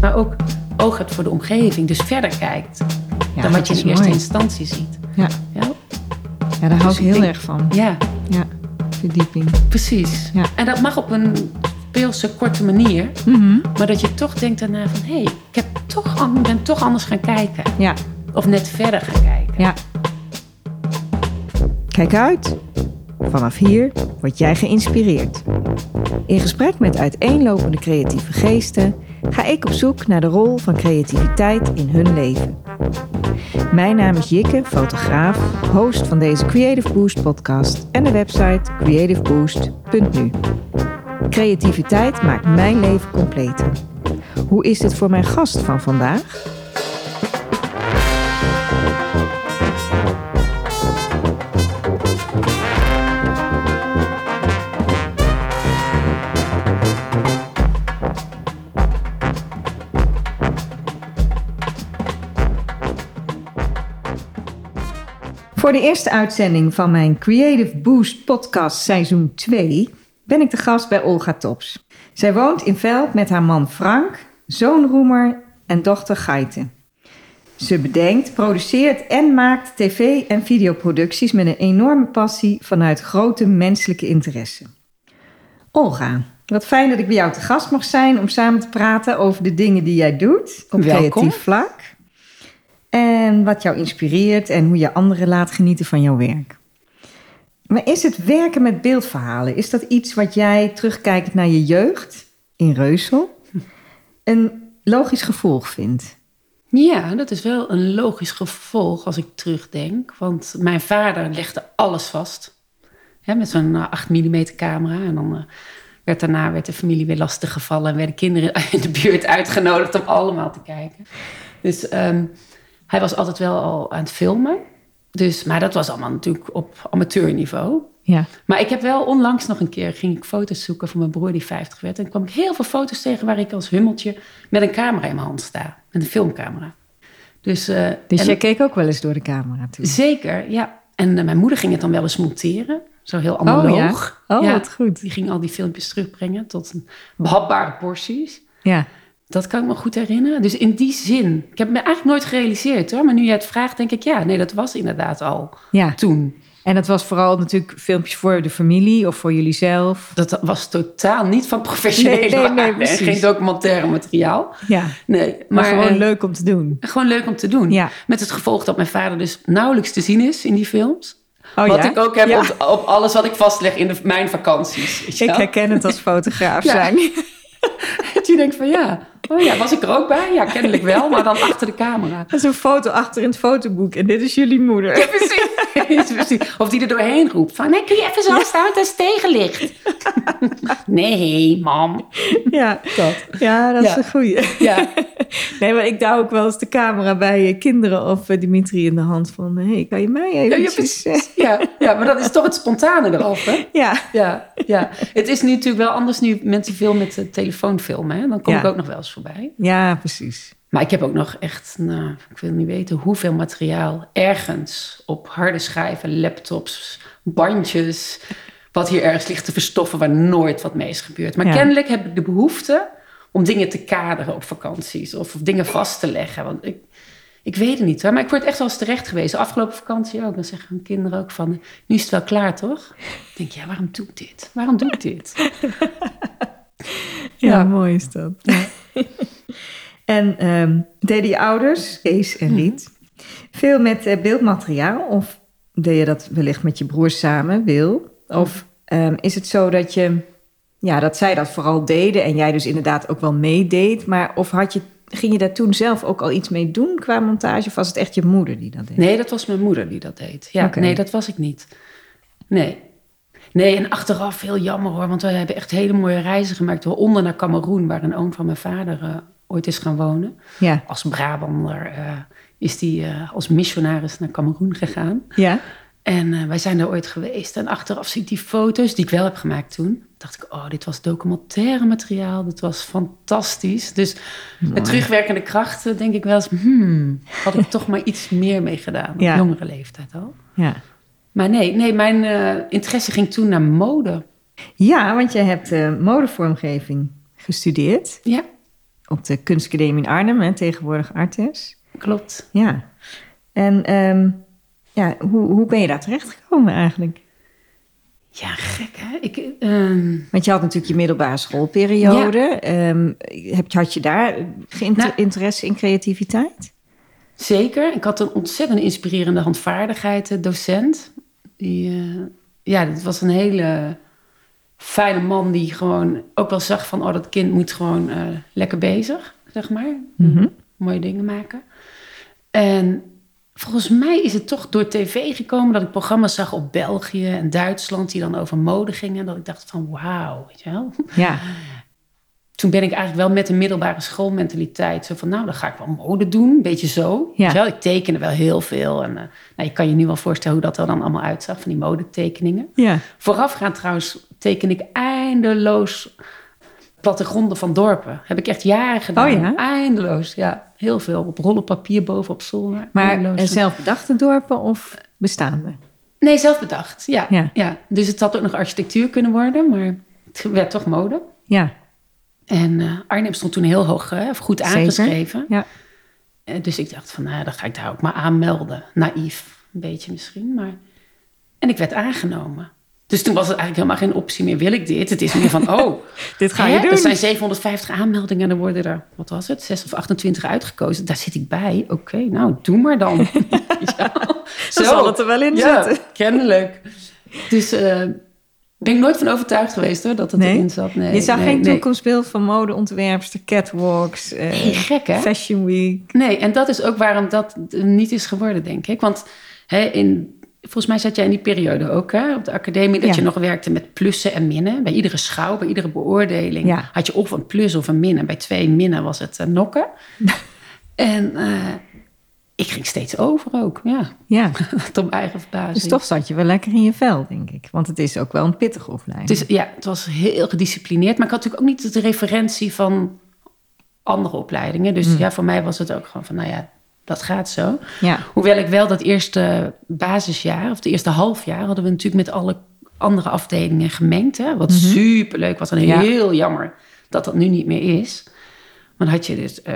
Maar ook oog hebt voor de omgeving. Dus verder kijkt Ja, dan wat je in eerste mooi. instantie ziet. Ja, Ja, ja daar hou Dus ik ik heel denk- erg van. ja Ja, verdieping. precies. Ja. En dat mag op een speelse, korte manier. Mhm. Maar dat je toch denkt daarna van... hé, hey, ik heb toch, ben toch anders gaan kijken. Ja, Of net verder gaan kijken. ja. Kijk uit. Vanaf hier word jij geïnspireerd. In gesprek met uiteenlopende creatieve geesten ga ik op zoek naar de rol van creativiteit in hun leven. Mijn naam is Jikke, fotograaf, host van deze Creative Boost podcast en de website creativeboost.nu. Creativiteit maakt mijn leven completer. Hoe is dit voor mijn gast van vandaag? Voor de eerste uitzending van mijn Creative Boost podcast seizoen 2 ben ik de gast bij Olga Tops. Zij woont in Veld met haar man Frank, zoon Roemer en dochter Gaite. Ze bedenkt, produceert en maakt tv- en videoproducties met een enorme passie vanuit grote menselijke interesse. Olga, wat fijn dat ik bij jou te gast mag zijn om samen te praten over de dingen die jij doet op Welkom. creatief vlak. En wat jou inspireert en hoe je anderen laat genieten van jouw werk. Maar is het werken met beeldverhalen, is dat iets wat jij terugkijkt naar je jeugd in Reusel een logisch gevolg vindt? Ja, dat is wel een logisch gevolg als ik terugdenk. Want mijn vader legde alles vast. Hè, met zo'n eh, 8 mm camera. En dan eh, werd daarna werd de familie weer lastig gevallen. En werden kinderen in de buurt uitgenodigd om allemaal te kijken. Dus ehm, hij was altijd wel al aan het filmen. Dus, maar dat was allemaal natuurlijk op amateurniveau. Ja. Maar ik heb wel onlangs nog een keer ging ik foto's zoeken van mijn broer die 50 werd. En kwam ik heel veel foto's tegen waar ik als hummeltje met een camera in mijn hand sta. Met een filmcamera. Dus, Dus en- jij keek ook wel eens door de camera toe? Zeker, ja. En eh, mijn moeder ging het dan wel eens monteren. Zo heel analoog. Oh, Ja, wat goed. Die ging al die filmpjes terugbrengen tot een behapbare porties. Ja. Dat kan ik me goed herinneren. Dus in die zin, ik heb me eigenlijk nooit gerealiseerd hoor. Maar nu jij het vraagt, denk ik, ja, nee, dat was inderdaad al ja. toen. En dat was vooral natuurlijk filmpjes voor de familie of voor jullie zelf. Dat was totaal niet van professionele Nee, nee, nee, geen documentaire materiaal. Ja. Nee, Maar, maar, gewoon eh, leuk om te doen. gewoon leuk om te doen. Ja. Met het gevolg dat mijn vader dus nauwelijks te zien is in die films. Oh, wat ja? ik ook heb Ja. op, op alles wat ik vastleg in de, mijn vakanties. Ik herken het als fotograaf zijn. Dat je denkt van ja, oh ja, was ik er ook bij? Ja, kennelijk wel, maar dan achter de camera. Dat is een foto achter in het fotoboek en dit is jullie moeder. Precies. Precies. Of die er doorheen roept van, nee, kun je even zo staan, is tegenlicht. nee, mam. Ja, Dat. ja dat is een goeie. Ja, Nee, maar ik duw ook wel eens de camera bij eh, kinderen of eh, Dimitri in de hand van... Hé, hey, kan je mij ja, ja, eh. Ja, ja, maar dat is toch het spontane eraf, hè? ja. Ja, ja. Het is nu natuurlijk wel anders nu mensen veel met de telefoon filmen. Hè? Dan kom ik ook nog wel eens voorbij. ja, precies. Maar ik heb ook nog echt, nou, ik wil niet weten hoeveel materiaal ergens op harde schijven, laptops, bandjes, wat hier ergens ligt te verstoffen waar nooit wat mee is gebeurd. Maar Ja. kennelijk heb ik de behoefte om dingen te kaderen op vakanties of, of dingen vast te leggen. Want ik, ik weet het niet hoor, maar ik word echt wel eens terecht geweest. Afgelopen vakantie ook. Dan zeggen mijn kinderen ook van, nu is het wel klaar toch? Ik denk, ja, waarom doe ik dit? Waarom doe ik dit? Ja, Ja. mooi is dat. en ehm, deden je ouders, Kees en Riet, veel met eh, beeldmateriaal? Of deed je dat wellicht met je broer samen, Wil? Of ehm, is het zo dat, je, ja, dat zij dat vooral deden en jij dus inderdaad ook wel meedeed? Maar of had je, ging je daar toen zelf ook al iets mee doen qua montage? Of was het echt je moeder die dat deed? Nee, dat was mijn moeder die dat deed. Ja, nee, dat was ik niet. Nee. Nee, en achteraf heel jammer hoor, want we hebben echt hele mooie reizen gemaakt. Waaronder naar Cameroen, waar een oom van mijn vader eh, ooit is gaan wonen. Ja. Als Brabander eh, is die eh, als missionaris naar Cameroen gegaan. Ja? En wij zijn daar ooit geweest. En achteraf zie ik die foto's die ik wel heb gemaakt toen. dacht ik, oh, dit was documentaire materiaal. Dit was fantastisch. Dus met terugwerkende krachten denk ik wel eens... Hmm, had ik toch maar iets meer mee gedaan. Op jongere leeftijd al. Ja. Maar nee, nee mijn eh, interesse ging toen naar mode. Ja, want je hebt eh, modevormgeving gestudeerd. Ja, op de kunstacademie in Arnhem, hè, tegenwoordig Artes. Klopt. Ja. En ehm, ja, hoe, hoe ben je daar terechtgekomen eigenlijk? Ja, gek hè. Ik, ehm, Want je had natuurlijk je middelbare schoolperiode. Ehm, heb, had je daar Nou- interesse in creativiteit? Zeker. Ik had een ontzettend inspirerende handvaardigheid docent. Die, eh, ja, dat was een hele fijne man die gewoon ook wel zag van... oh, dat kind moet gewoon eh, lekker bezig, zeg maar. Mhm. Mooie dingen maken. En volgens mij is het toch door tv gekomen... dat ik programma's zag op België en Duitsland... die dan over mode gingen. Dat ik dacht van wauw, weet je wel. Ja, Toen ben ik eigenlijk wel met een middelbare schoolmentaliteit... zo van, nou, dan ga ik wel mode doen. Een beetje zo. Ja. Wel? Ik tekende wel heel veel. En eh, nou, je kan je nu wel voorstellen hoe dat er dan allemaal uitzag... van die modetekeningen. ja. Voorafgaand trouwens teken ik eindeloos plattegronden van dorpen. Heb ik echt jaren gedaan. Oh ja? Eindeloos, ja. Heel veel. Op rollen papier boven op zolder. Maar Eindeloos. eh, zelfbedachte dorpen of bestaande? Nee, zelf bedacht. Ja, Ja. ja. Dus het had ook nog architectuur kunnen worden, maar het werd toch mode. Ja, En eh, Arnhem stond toen heel hoog, hè, of goed Zeker. aangeschreven. ja. Eh, dus ik dacht van, nou, dan ga ik daar ook maar aanmelden. Naïef, een beetje misschien, maar... En ik werd aangenomen. Dus toen was het eigenlijk helemaal geen optie meer. Wil ik dit? Het is meer van, oh, Dit ga hè, je doen. er zijn 750 aanmeldingen en er worden er, wat was het, 6 of 28 uitgekozen. Daar zit ik bij. Oké, nou, doe maar dan. ja, Dan zal het er wel in ja, zitten. kennelijk. Dus eh ben ik nooit van overtuigd geweest hoor, dat het Nee? erin zat. Nee, je zag nee, geen toekomstbeeld van modeontwerpster, catwalks, eh, gek hè? Fashion Week. Nee, en dat is ook waarom dat niet is geworden, denk ik. Want hè, in, volgens mij zat jij in die periode ook hè, op de academie... dat Ja. je nog werkte met plussen en minnen. Bij iedere schouw, bij iedere beoordeling... Ja. had je of een plus of een min. En bij twee minnen was het eh, nokken. en eh, ik ging steeds over ook, ja. Ja, Tot mijn eigen verbazing. dus toch zat je wel lekker in je vel, denk ik. Want het is ook wel een pittige opleiding. Dus ja, het was heel gedisciplineerd. Maar ik had natuurlijk ook niet de referentie van andere opleidingen. Dus Hmm. ja, voor mij was het ook gewoon van, nou ja, dat gaat zo. Ja, Hoewel ik wel dat eerste basisjaar, of het eerste halfjaar, hadden we natuurlijk met alle andere afdelingen gemengd. Hè? Wat superleuk was en Mhm. Ja. heel jammer dat dat nu niet meer is. Maar dan had je dus eh,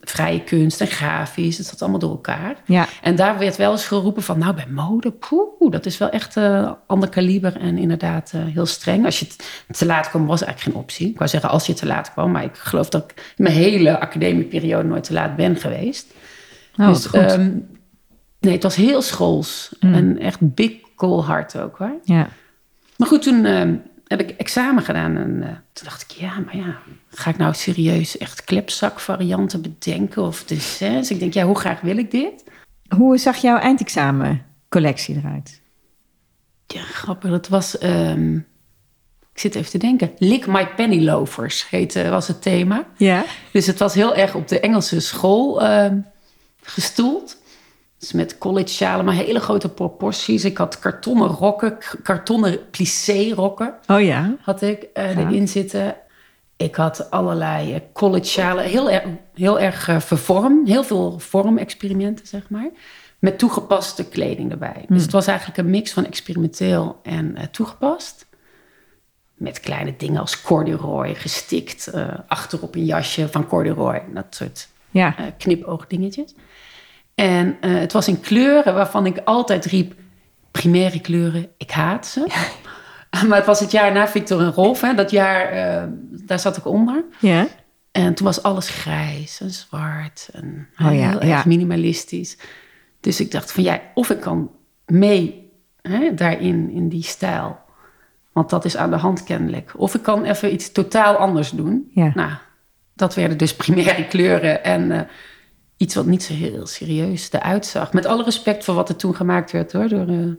vrije kunst en grafisch, het zat allemaal door elkaar. ja, En daar werd wel eens geroepen van, nou bij mode, poeh, dat is wel echt eh ander kaliber en inderdaad eh, heel streng. Als je te laat kwam, was eigenlijk geen optie. Ik wou zeggen als je te laat kwam, maar ik geloof dat ik in mijn hele academieperiode nooit te laat ben geweest. oh, dus, goed. ehm, nee, het was heel schools Mm. en echt big cool hard ook hoor. ja. Maar goed, toen ehm, heb ik examen gedaan en eh, toen dacht ik, ja, maar ja, ga ik nou serieus echt klepzakvarianten bedenken of desserts? Ik denk, ja, hoe graag wil ik dit? Hoe zag jouw eindexamencollectie eruit? Ja, grappig. Dat was. ehm, ik zit even te denken. Lick My Penny Loafers heette, was het thema. Ja, Dus het was heel erg op de Engelse school ehm, gestoeld. Dus met college sjalen, maar hele grote proporties. Ik had kartonnen rokken, kartonnen plissé rokken oh ja. had ik eh, Ja. erin zitten. Ik had allerlei eh, college sjalen, heel erg, heel erg eh, vervorm. Heel veel vormexperimenten, zeg maar. Met toegepaste kleding erbij. Dus het was eigenlijk een mix van experimenteel en toegepast. Met kleine dingen als corduroy, gestikt achterop een jasje van corduroy. Dat soort Ja, knipoogdingetjes. En eh, het was in kleuren waarvan ik altijd riep... primaire kleuren, ik haat ze. maar het was het jaar na Victor en Rolf. Hè, dat jaar, eh, daar zat ik onder. ja. En toen was alles grijs en zwart. En Oh ja, heel erg minimalistisch. Dus ik dacht van ja, of ik kan mee hè, daarin, in die stijl. Want dat is aan de hand kennelijk. Of ik kan even iets totaal anders doen. Ja. Nou, dat werden dus primaire kleuren en eh, iets wat niet zo heel serieus eruit zag. Met alle respect voor wat er toen gemaakt werd hoor, door eh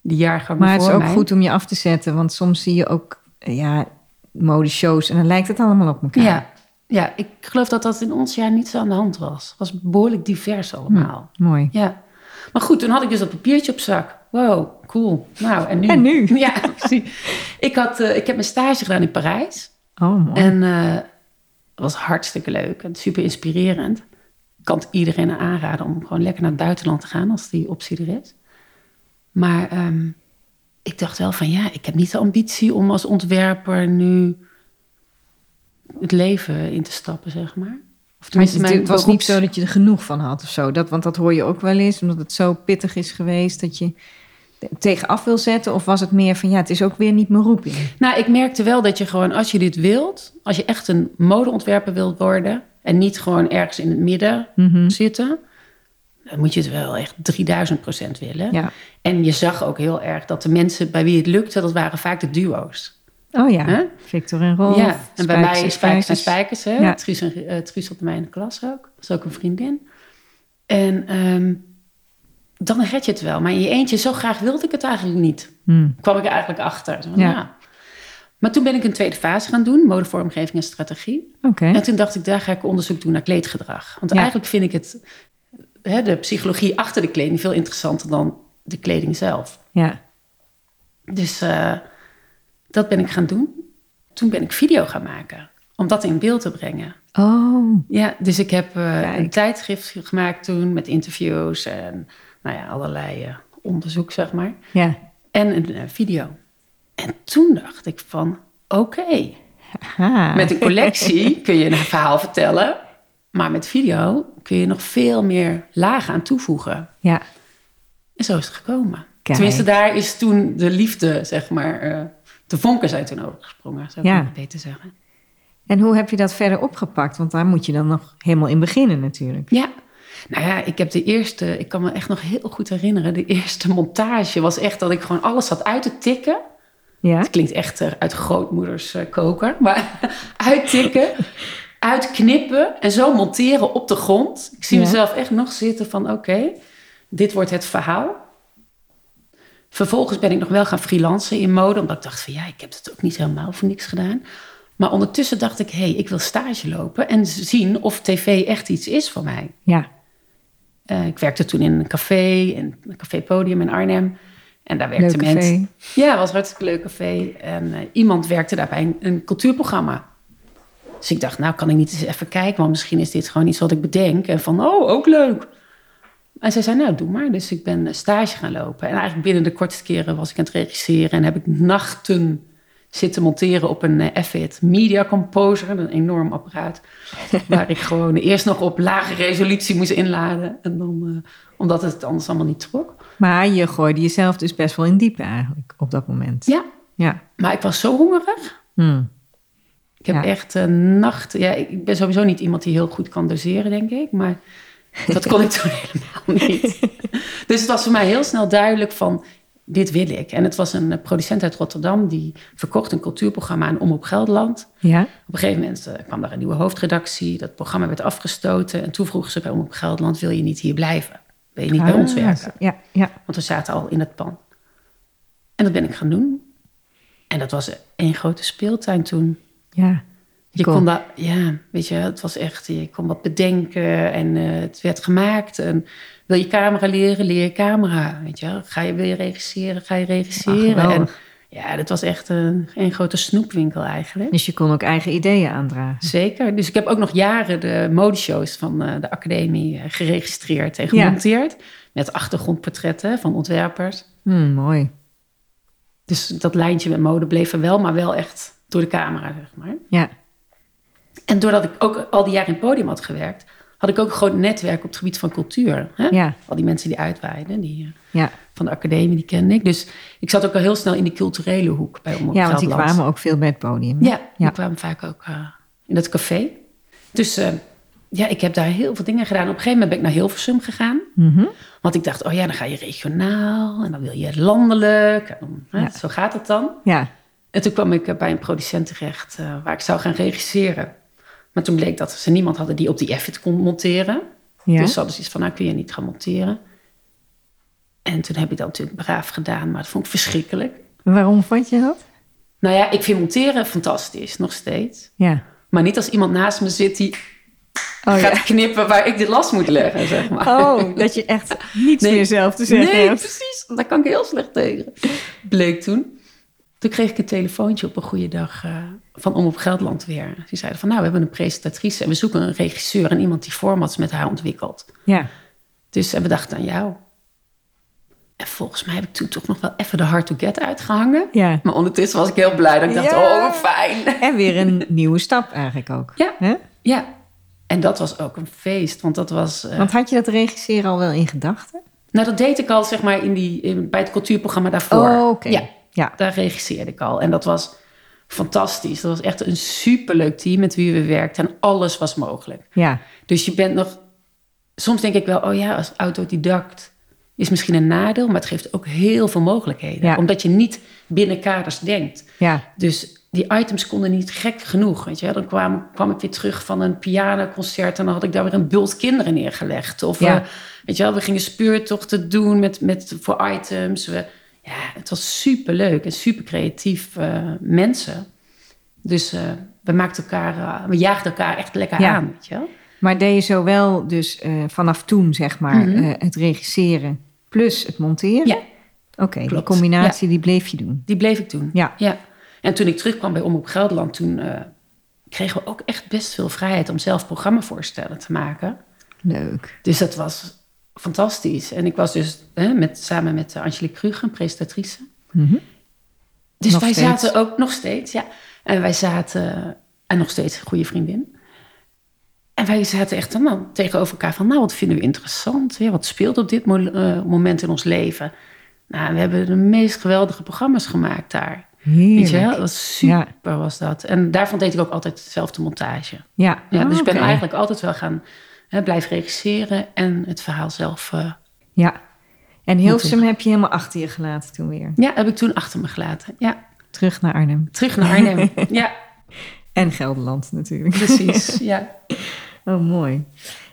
die jaargang Maar het is ook mij. goed om je af te zetten, want soms zie je ook eh, ja, modeshows en dan lijkt het allemaal op elkaar. Ja, ja, ik geloof dat dat in ons jaar niet zo aan de hand was. Het was behoorlijk divers allemaal. Mooi. Ja. Maar goed, toen had ik dus dat papiertje op zak. Wow, cool. Nou, en nu? En nu? Ja, precies. Ik, had, eh, ik heb mijn stage gedaan in Parijs. Oh, mooi. En eh, het was hartstikke leuk en super inspirerend. Ik kan het iedereen aanraden om gewoon lekker naar het buitenland te gaan als die optie er is. Maar ehm, ik dacht wel van ja, ik heb niet de ambitie om als ontwerper nu het leven in te stappen, zeg maar. Of Maar tenminste, het, het was niet zo dat je er genoeg van had of zo. Dat, want dat hoor je ook wel eens, omdat het zo pittig is geweest dat je tegenaf wil zetten. Of was het meer van ja, het is ook weer niet mijn roeping. Nou, ik merkte wel dat je gewoon, als je dit wilt, als je echt een modeontwerper wilt worden en niet gewoon ergens in het midden Mhm. zitten, dan moet je het wel echt 3000 procent willen. Ja. En je zag ook heel erg dat de mensen bij wie het lukte, dat waren vaak de duo's. Oh ja? Victor en Rolf. ja, en bij mij Spijkers spijkers en Spijkers. Hè? Ja. Truus, en, eh, Truus zat bij mij in de klas ook. Dat is ook een vriendin. En ehm, dan red je het wel. Maar in je eentje, zo graag wilde ik het eigenlijk niet. Hmm. Kwam ik er eigenlijk achter. Zo van, Ja. ja. Maar toen ben ik een tweede fase gaan doen. Modevormgeving en strategie. Oké. En toen dacht ik, daar ga ik onderzoek doen naar kleedgedrag. Want Ja. eigenlijk vind ik het, hè, de psychologie achter de kleding veel interessanter dan de kleding zelf. Ja. Dus eh, dat ben ik gaan doen. Toen ben ik video gaan maken. Om dat in beeld te brengen. Oh, Ja, dus ik heb eh, een tijdschrift gemaakt toen met interviews en nou ja, allerlei eh, onderzoek, zeg maar. ja. En een video. En toen dacht ik van, oké, met een collectie kun je een verhaal vertellen. Maar met video kun je nog veel meer lagen aan toevoegen. Ja. En zo is het gekomen. Kijk. Tenminste, daar is toen de liefde, zeg maar, eh, de vonken zijn toen overgesprongen, zou ik Ja. beter zeggen. En hoe heb je dat verder opgepakt? Want daar moet je dan nog helemaal in beginnen natuurlijk. Ja. Nou ja, ik heb de eerste, ik kan me echt nog heel goed herinneren, de eerste montage was echt dat ik gewoon alles zat uit te tikken. Ja. Het klinkt echt eh, uit grootmoeders eh, koker, maar uittikken, uitknippen en zo monteren op de grond. Ik zie Ja. mezelf echt nog zitten van oké, dit wordt het verhaal. Vervolgens ben ik nog wel gaan freelancen in mode, omdat ik dacht van ja, ik heb het ook niet helemaal voor niks gedaan. Maar ondertussen dacht ik, hé, hey, ik wil stage lopen en zien of tv echt iets is voor mij. Ja. Eh, ik werkte toen in een café, in een café Podium in Arnhem. En daar café. mensen. Ja, was een hartstikke leuk café. En eh, iemand werkte daarbij een, een cultuurprogramma. Dus ik dacht, nou kan ik niet eens even kijken, want misschien is dit gewoon iets wat ik bedenk. En van, oh, ook leuk. En zij zei, nou, doe maar. Dus ik ben eh, stage gaan lopen. En eigenlijk binnen de kortste keren was ik aan het regisseren. En heb ik nachten zitten monteren op een eh, F-It Media Composer. Een enorm apparaat. waar ik gewoon eerst nog op lage resolutie moest inladen. En dan, eh, omdat het anders allemaal niet trok. Maar je gooide jezelf dus best wel in diepe eigenlijk op dat moment. Ja, Ja. maar ik was zo hongerig. Hmm. Ik heb Ja. echt een nacht... Ja, ik ben sowieso niet iemand die heel goed kan doseren, denk ik. Maar dat kon ik toen helemaal niet. Dus het was voor mij heel snel duidelijk van... Dit wil ik. En het was een eh, producent uit Rotterdam... die verkocht een cultuurprogramma aan Omroep Gelderland. Ja. Op een gegeven moment eh, kwam daar een nieuwe hoofdredactie. Dat programma werd afgestoten. En toen vroegen ze bij Omroep Gelderland... wil je niet hier blijven? Wil je niet bij ons Ah, werken? Ja. Ja. Want we zaten al in het pand. En dat ben ik gaan doen. En dat was één grote speeltuin toen. Ja. Je kon dat, ja, weet je, het was echt, je kon wat bedenken en eh, het werd gemaakt. En wil je camera leren, leer je camera, weet je. Ga je, wil je regisseren, ga je regisseren. En. Ja, dat was echt een, een grote snoepwinkel eigenlijk. Dus je kon ook eigen ideeën aandragen. Zeker. Dus ik heb ook nog jaren de modeshows van eh, de academie eh, geregistreerd en gemonteerd. Met achtergrondportretten van ontwerpers. Hmm, mooi. Dus dat lijntje met mode bleef er wel, maar wel echt door de camera, zeg maar. Ja. En doordat ik ook al die jaren in het podium had gewerkt, had ik ook een groot netwerk op het gebied van cultuur. Hè? Ja. Al die mensen die uitwaaiden, die eh, Ja. Van de academie, die kende ik. Dus ik zat ook al heel snel in die culturele hoek bij Omroep ja, want die kwamen ook veel bij het podium. Ja, die Ja. kwamen vaak ook eh, in dat café. Dus eh, ja, ik heb daar heel veel dingen gedaan. Op een gegeven moment ben ik naar Hilversum gegaan. Mhm. Want ik dacht, oh ja, dan ga je regionaal en dan wil je landelijk. En dan, hè, Ja. Zo gaat het dan. Ja. En toen kwam ik eh, bij een producent terecht waar ik zou gaan regisseren. Maar toen bleek dat ze niemand hadden die op die Effit kon monteren. Ja. Dus ze hadden zoiets van, nou kun je niet gaan monteren. En toen heb ik dat natuurlijk braaf gedaan, maar dat vond ik verschrikkelijk. Waarom vond je dat? Nou ja, ik vind monteren fantastisch, nog steeds. Ja. Maar niet als iemand naast me zit die Oh, gaat ja. knippen waar ik de last moet leggen, zeg maar. oh, dat je echt niets Nee. meer zelf te zeggen Nee, hebt. precies. Daar kan ik heel slecht tegen. Bleek toen. Toen kreeg ik een telefoontje op een goede dag eh, van Omroep Gelderland weer. Die zeiden van, nou, we hebben een presentatrice en we zoeken een regisseur en iemand die formats met haar ontwikkelt. Ja. Dus en we dachten aan jou. En volgens mij heb ik toen toch nog wel even de Hard to Get uitgehangen. Ja. Maar ondertussen was ik heel blij dat ik dacht, Ja. oh, fijn. En weer een nieuwe stap eigenlijk ook. Ja. Ja, en dat was ook een feest, want dat was... eh, Want had je dat regisseren al wel in gedachten? nou, dat deed ik al, zeg maar, in die, in, bij het cultuurprogramma daarvoor. Oh, oké. Ja, Ja. daar regisseerde ik al. En dat was fantastisch. Dat was echt een superleuk team met wie we werkten. En alles was mogelijk. Ja. Dus je bent nog... Soms denk ik wel, oh ja, als autodidact is misschien een nadeel... maar het geeft ook heel veel mogelijkheden. Ja. Omdat je niet binnen kaders denkt. Ja. Dus die items konden niet gek genoeg. Weet je? Dan kwam, kwam ik weer terug van een pianoconcert... en dan had ik daar weer een bult kinderen neergelegd. Of Ja. eh, weet je wel, we gingen speurtochten doen met, met, voor items. We, ja, het was superleuk en super creatief eh, mensen. Dus eh, we maakten elkaar, we jaagden elkaar echt lekker Ja. aan. Weet je wel? Maar deed je zowel dus vanaf toen, zeg maar, Mhm. het regisseren plus het monteren? Ja, Oké, die combinatie die bleef je doen. die bleef ik doen. Ja. Ja. En toen ik terugkwam bij Omroep Gelderland, toen eh, kregen we ook echt best veel vrijheid om zelf programmavoorstellen te maken. Leuk. Dus dat was fantastisch. En ik was dus hè, met, samen met Angelique Kruger, een presentatrice. Mhm. Dus Nog wij steeds? zaten ook nog steeds, ja. En wij zaten, en nog steeds een goede vriendin. En wij zaten echt dan tegenover elkaar van, nou, wat vinden we interessant? Ja, wat speelt op dit mo- eh, moment in ons leven? Nou, we hebben de meest geweldige programma's gemaakt daar. Weet je wel? Heerlijk. Dat super, was dat. En daarvan deed ik ook altijd dezelfde montage. Ja, Ja, dus ik ben oké. eigenlijk altijd wel gaan hè, blijven regisseren en het verhaal zelf. eh, Ja. En Hilversum heb je helemaal achter je gelaten toen weer. ja, heb ik toen achter me gelaten. Ja, Terug naar Arnhem. terug naar Arnhem. ja, En Gelderland natuurlijk. precies. Ja. Oh, mooi.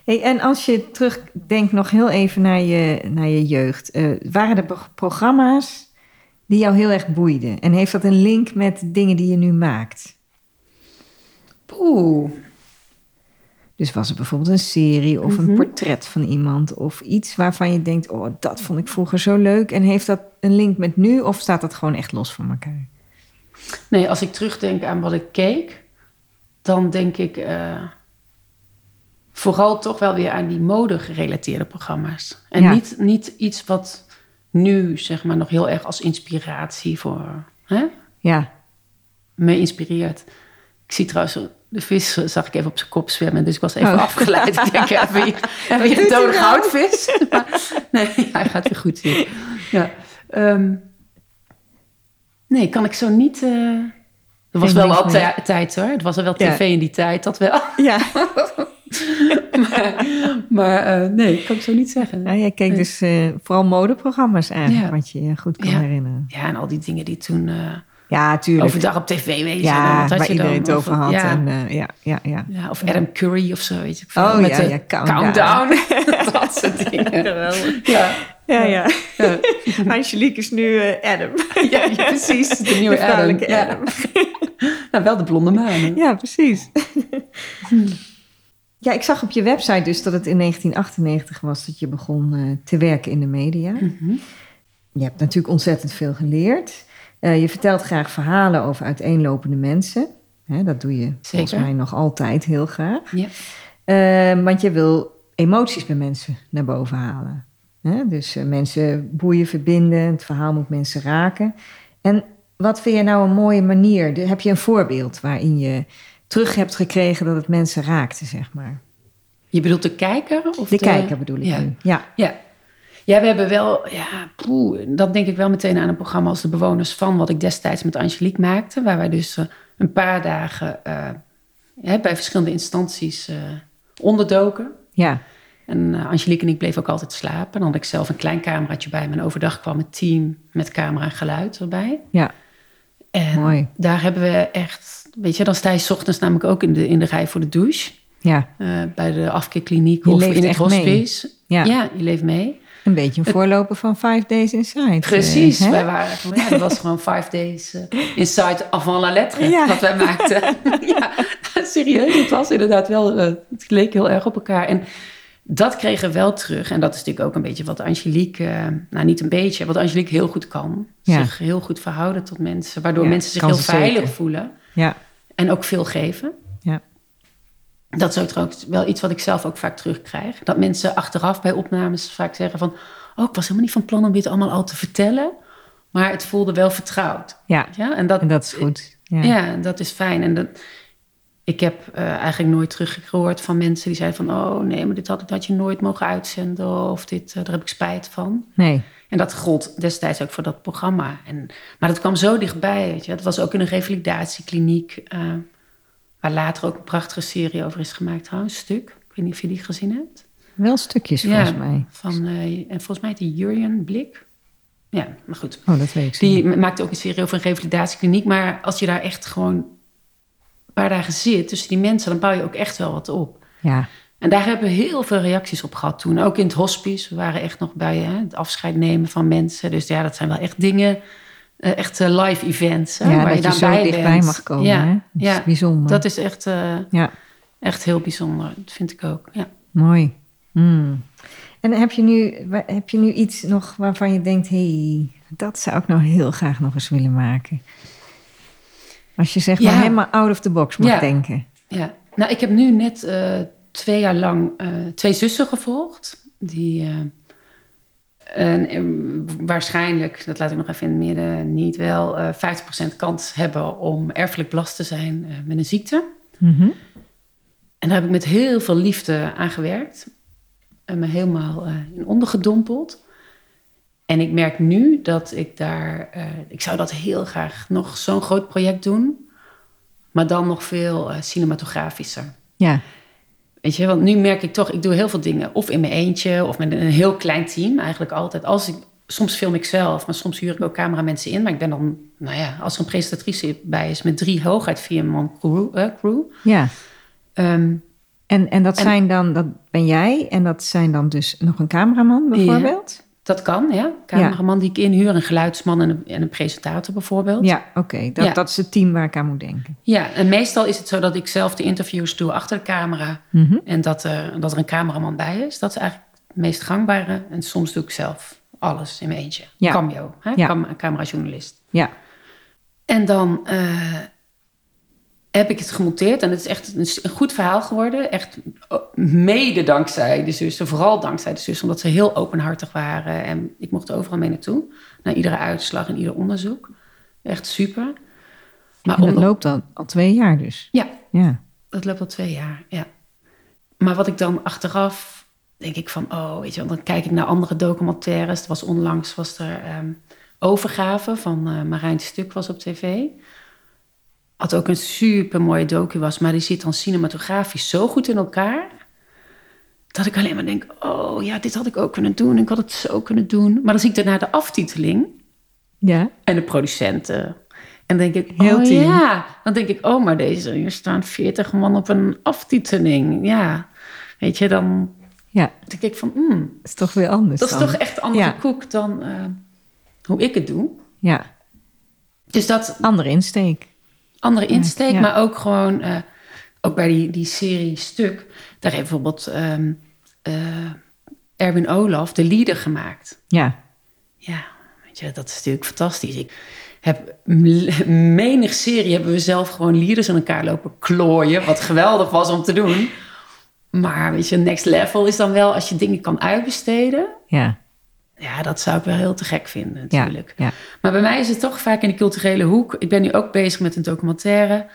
Hey, en als je terugdenkt nog heel even naar je, naar je jeugd. eh, waren er pro- programma's die jou heel erg boeiden? En heeft dat een link met dingen die je nu maakt? Oeh. Dus was er bijvoorbeeld een serie of een Mhm. portret van iemand... of iets waarvan je denkt, oh, dat vond ik vroeger zo leuk. En heeft dat een link met nu of staat dat gewoon echt los van elkaar? Nee, als ik terugdenk aan wat ik keek, dan denk ik eh, vooral toch wel weer aan die mode-gerelateerde programma's. En Ja. niet, niet iets wat nu, zeg maar, nog heel erg als inspiratie voor hè, Ja, me inspireert. Ik zie trouwens, de vis zag ik even op zijn kop zwemmen, dus ik was even Oh. afgeleid. Ik denk, hier, even hier doet een dode nou? goudvis. Nee, hij gaat weer goed hier. Ja. ehm, nee, kan ik zo niet... er was wel al tijd hoor. Er was er wel Ja. tv in die tijd, dat wel. ja. maar maar eh, nee, kan ik zo niet zeggen. Nou, jij keek dus eh, vooral modeprogramma's eigenlijk, Ja. wat je je goed kan Ja. herinneren. Ja, en al die dingen die toen eh, Ja, tuurlijk. overdag op tv wezen. en ja, had waar je dan? iedereen het Of- over had. Ja. En, ja, ja, ja. Ja, of Adam Curry of zo, weet je. Oh, Met ja, Countdown. dat soort dingen. Ja, Ja, ja. ja. Angelique is nu Adam. ja, precies. De nieuwe De vrouwelijke Adam. Nou, wel de blonde manen. Ja, precies. Ja, ik zag op je website dus dat het in 1998 was dat je begon eh, te werken in de media. Mhm. Je hebt natuurlijk ontzettend veel geleerd. Eh, je vertelt graag verhalen over uiteenlopende mensen. Hè, dat doe je volgens mij nog altijd heel graag. Ja. Eh, want je wil emoties bij mensen naar boven halen. Hè? Dus mensen boeien, verbinden, het verhaal moet mensen raken. En wat vind je nou een mooie manier? Heb je een voorbeeld waarin je terug hebt gekregen dat het mensen raakte, zeg maar? Je bedoelt de kijker? Of De kijker bedoel ik ja. nu. Ja, Ja. Ja, we hebben wel, ja, poeh, dat denk ik wel meteen aan een programma als De Bewoners van, wat ik destijds met Angelique maakte, waar wij dus eh, een paar dagen eh, bij verschillende instanties eh, onderdoken. ja, En Angelique en ik bleven ook altijd slapen. Dan had ik zelf een klein cameraatje bij me. En overdag kwam het team met camera en geluid erbij. ja. En Mooi. daar hebben we echt... Weet je, dan sta je 's ochtends namelijk ook in de, in de rij voor de douche. ja. eh, bij de afkeerkliniek Je of in het hospice. Ja. Ja. je leeft mee. Een beetje een voorloper van Five Days Inside. Precies. eh, hè? wij waren, gewoon- ja, dat was gewoon five days eh, inside avant la lettre. Ja. Wat wij maakten. ja, serieus. Het was inderdaad wel... het leek heel erg op elkaar. En dat kregen we wel terug. En dat is natuurlijk ook een beetje wat Angelique... nou, niet een beetje. Wat Angelique heel goed kan. Ja. Zich heel goed verhouden tot mensen. Waardoor mensen zich heel veilig zeker. voelen. Ja, En ook veel geven. ja. Dat is ook trouwens wel iets wat ik zelf ook vaak terugkrijg. Dat mensen achteraf bij opnames vaak zeggen van... oh, ik was helemaal niet van plan om dit allemaal al te vertellen. Maar het voelde wel vertrouwd. Ja, Ja, en dat, en dat is goed. Ja. Ja, dat is fijn. En dat, ik heb eh, eigenlijk nooit teruggehoord van mensen die zeiden van... oh nee, maar dit had, had je nooit mogen uitzenden of dit, eh, daar heb ik spijt van. Nee, En dat gold destijds ook voor dat programma. En, maar dat kwam zo dichtbij, weet je. Het was ook in een revalidatiekliniek... eh, waar later ook een prachtige serie over is gemaakt trouwens, stuk. Ik weet niet of je die gezien hebt. wel stukjes volgens mij. Van, eh, en volgens mij die Jurjen Blik. Ja, maar goed. Oh, dat weet ik. Die maakte ook een serie over een revalidatiekliniek. Maar als je daar echt gewoon een paar dagen zit tussen die mensen, dan bouw je ook echt wel wat op. Ja, En daar hebben we heel veel reacties op gehad toen. Ook in het hospice. We waren echt nog bij hè, het afscheid nemen van mensen. Dus ja, dat zijn wel echt dingen, eh, echt live events. Hè, ja waar dat je dan zo bij dichtbij bent. mag komen. Ja, hè? Dat ja, is bijzonder. dat is echt, eh, Ja, echt heel bijzonder. Dat vind ik ook. Ja. mooi. Hmm. En heb je, nu, heb je nu iets nog waarvan je denkt... hé, hey, dat zou ik nou heel graag nog eens willen maken? Als je zeg maar helemaal out of the box Ja. denken. Ja, nou, ik heb nu net eh, twee jaar lang eh, twee zussen gevolgd. Die eh, eh, waarschijnlijk, dat laat ik nog even in het midden, niet wel eh 50% kans hebben om erfelijk belast te zijn met een ziekte. Mhm. En daar heb ik met heel veel liefde aan gewerkt. En me helemaal in ondergedompeld. En ik merk nu dat ik daar... ik zou dat heel graag nog zo'n groot project doen. Maar dan nog veel cinematografischer. Ja, Weet je, want nu merk ik toch... Ik doe heel veel dingen. Of in mijn eentje, of met een heel klein team. Eigenlijk altijd. Als ik, soms film ik zelf, maar soms huur ik ook cameramensen in. Maar ik ben dan... Nou ja, als er een presentatrice bij is... met drie hooguit vier man crew... eh, crew. ja. Ehm, En, en dat En- zijn dan, dat ben jij en dat zijn dan dus nog een cameraman bijvoorbeeld? Dat kan, ja. Cameraman die ik inhuur, een geluidsman en een, en een presentator bijvoorbeeld. Ja, oké. Dat, Ja. dat is het team waar ik aan moet denken. Ja, en meestal is het zo dat ik zelf de interviews doe achter de camera. Mhm. En dat, er dat er een cameraman bij is. Dat is eigenlijk het meest gangbare. En soms doe ik zelf alles in mijn eentje. Ja. Cameo, hè? Ja. Cam- camerajournalist. Ja, En dan eh, heb ik het gemonteerd. En het is echt een, goed verhaal geworden. Echt oh, mede dankzij de zussen. Vooral dankzij de zussen. Omdat ze heel openhartig waren. En ik mocht overal mee naartoe. Naar iedere uitslag en ieder onderzoek. Echt super. Maar dat om- loopt al, al twee jaar dus. Ja, Ja, dat loopt al twee jaar, ja. Maar wat ik dan achteraf denk ik van, oh, weet je, wel, dan kijk ik naar andere documentaires. Er was onlangs was er ehm, overgave van eh Marijn Stuk was op tv. Had ook een super mooie docu was, maar die zit dan cinematografisch zo goed in elkaar. Dat ik alleen maar denk, oh ja, dit had ik ook kunnen doen. Ik had het zo kunnen doen. Maar dan zie ik daarna de aftiteling ja. en de producenten. En dan denk ik, Heel oh team. ja. Dan denk ik, oh, maar deze, hier staan 40 man op een aftiteling. Ja, weet je, dan ja. denk ik van, hmm, Dat is toch weer anders dat is toch echt andere Ja. koek dan eh, hoe ik het doe. Ja, Dus dat andere insteek. Andere insteek, ja. maar ook gewoon, eh, ook bij die, die serie Stuk, daar heeft bijvoorbeeld ehm, eh, Erwin Olaf de leader gemaakt. Ja, Ja, weet je, dat is natuurlijk fantastisch. Ik heb menig serie hebben we zelf gewoon leaders in elkaar lopen klooien. Wat geweldig was om te doen. Maar weet je, next level is dan wel als je dingen kan uitbesteden. ja, Ja, dat zou ik wel heel te gek vinden natuurlijk. ja. Maar bij mij is het toch vaak in de culturele hoek. Ik ben nu ook bezig met een documentaire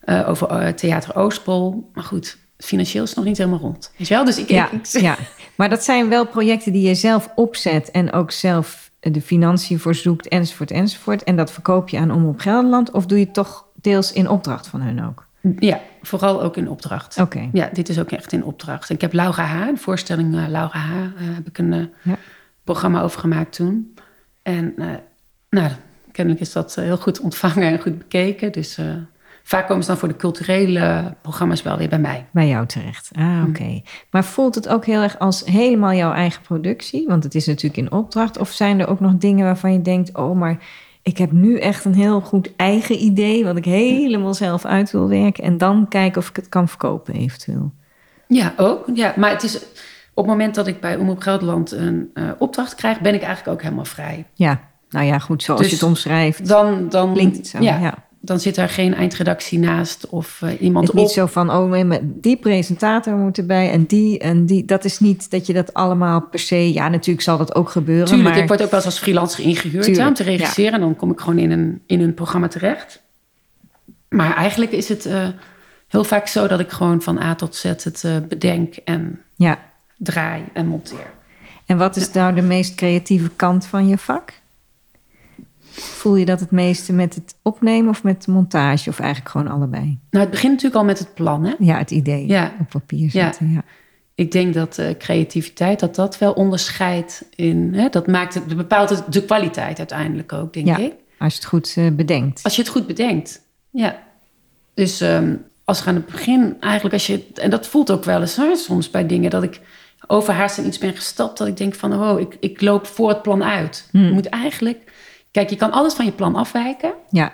eh, over eh, Theater Oostpol. Maar goed, financieel is het nog niet helemaal rond. Weet je wel? Dus ik, Ja, ik, ja, maar dat zijn wel projecten die je zelf opzet en ook zelf de financiën voor zoekt, enzovoort, enzovoort. En dat verkoop je aan Omroep Gelderland of doe je het toch deels in opdracht van hun ook? ja, vooral ook in opdracht. Oké, Ja, dit is ook echt in opdracht. Ik heb Laura H., de voorstelling eh, Laura H., heb ik een Ja. Programma over gemaakt toen. En eh, nou, kennelijk is dat eh, heel goed ontvangen en goed bekeken. Dus eh, vaak komen ze dan voor de culturele programma's wel weer bij mij. bij jou terecht. Ah, Hm. oké. Maar voelt het ook heel erg als helemaal jouw eigen productie? Want het is natuurlijk in opdracht. Of zijn er ook nog dingen waarvan je denkt, oh, maar ik heb nu echt een heel goed eigen idee, wat ik helemaal zelf uit wil werken. En dan kijken of ik het kan verkopen eventueel. Ja, ook. Ja, maar het is op het moment dat ik bij Omroep Gelderland een eh, opdracht krijg, ben ik eigenlijk ook helemaal vrij. Ja, nou ja, goed, zoals Dus je het omschrijft, Dan, dan klinkt het zo. Ja, Ja. dan zit daar geen eindredactie naast of uh, iemand Het is niet zo van, oh, maar die presentator moet erbij en die en die. Dat is niet dat je dat allemaal per se... Ja, natuurlijk zal dat ook gebeuren, Tuurlijk, maar... ik word ook wel eens als freelancer ingehuurd om te regisseren. En dan kom ik gewoon in een, in een programma terecht. Maar eigenlijk is het uh, heel vaak zo dat ik gewoon van A tot Z het bedenk en ja. Draai en monteer. En wat is nou de meest creatieve kant van je vak? Voel je dat het meeste met het opnemen of met de montage? Of eigenlijk gewoon allebei? Nou, het begint natuurlijk al met het plan, hè? Ja, het idee ja. op papier zetten. Ja. ja. Ik denk dat uh, creativiteit, dat dat wel onderscheidt in... Hè, dat maakt het, dat bepaalt het, de kwaliteit uiteindelijk ook, denk ja, ik. als je het goed uh, bedenkt. Als je het goed bedenkt, ja. Dus um, als we aan het begin eigenlijk, als je... En dat voelt ook wel eens hoor, soms bij dingen dat ik overhaast in iets ben gestapt... dat ik denk van, oh, ik, ik loop voor het plan uit. Hmm. Je moet eigenlijk... Kijk, je kan alles van je plan afwijken. Ja.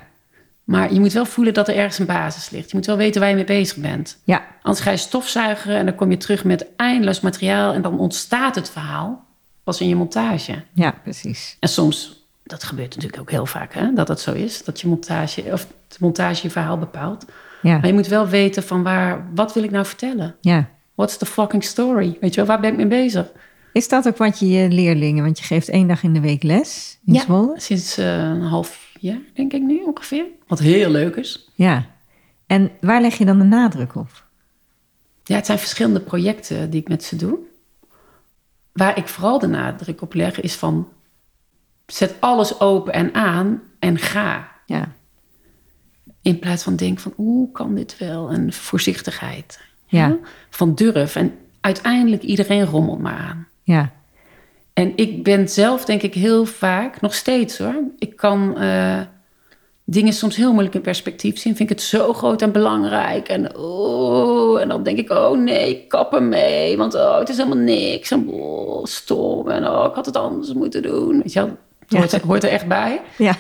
Maar je moet wel voelen dat er ergens een basis ligt. Je moet wel weten waar je mee bezig bent. Ja. Anders ga je stofzuigen en dan kom je terug met eindeloos materiaal... en dan ontstaat het verhaal pas in je montage. Ja, precies. En soms, dat gebeurt natuurlijk ook heel vaak, hè, dat dat zo is. Dat je montage, of de montage je verhaal bepaalt. Ja. Maar je moet wel weten van waar, wat wil ik nou vertellen? Ja. What's the fucking story? Weet je wel, waar ben ik mee bezig? Is dat ook wat je je leerlingen, want je geeft één dag in de week les in ja, Zwolle? sinds uh, een half jaar denk ik nu ongeveer. Wat heel leuk is. Ja. En waar leg je dan de nadruk op? Ja, het zijn verschillende projecten die ik met ze doe. Waar ik vooral de nadruk op leg is van... zet alles open en aan en ga. Ja. In plaats van denk van, oeh, kan dit wel? En voorzichtigheid. Ja. Van durf. En uiteindelijk iedereen rommelt maar aan. Ja. En ik ben zelf denk ik heel vaak, nog steeds hoor. Ik kan uh, dingen soms heel moeilijk in perspectief zien. Vind ik het zo groot en belangrijk. En, oh, en dan denk ik, oh nee, kap ermee. Want oh, het is helemaal niks. En oh, stom. En oh, ik had het anders moeten doen. Weet je wel? Het hoort, er, hoort er echt bij. Ja.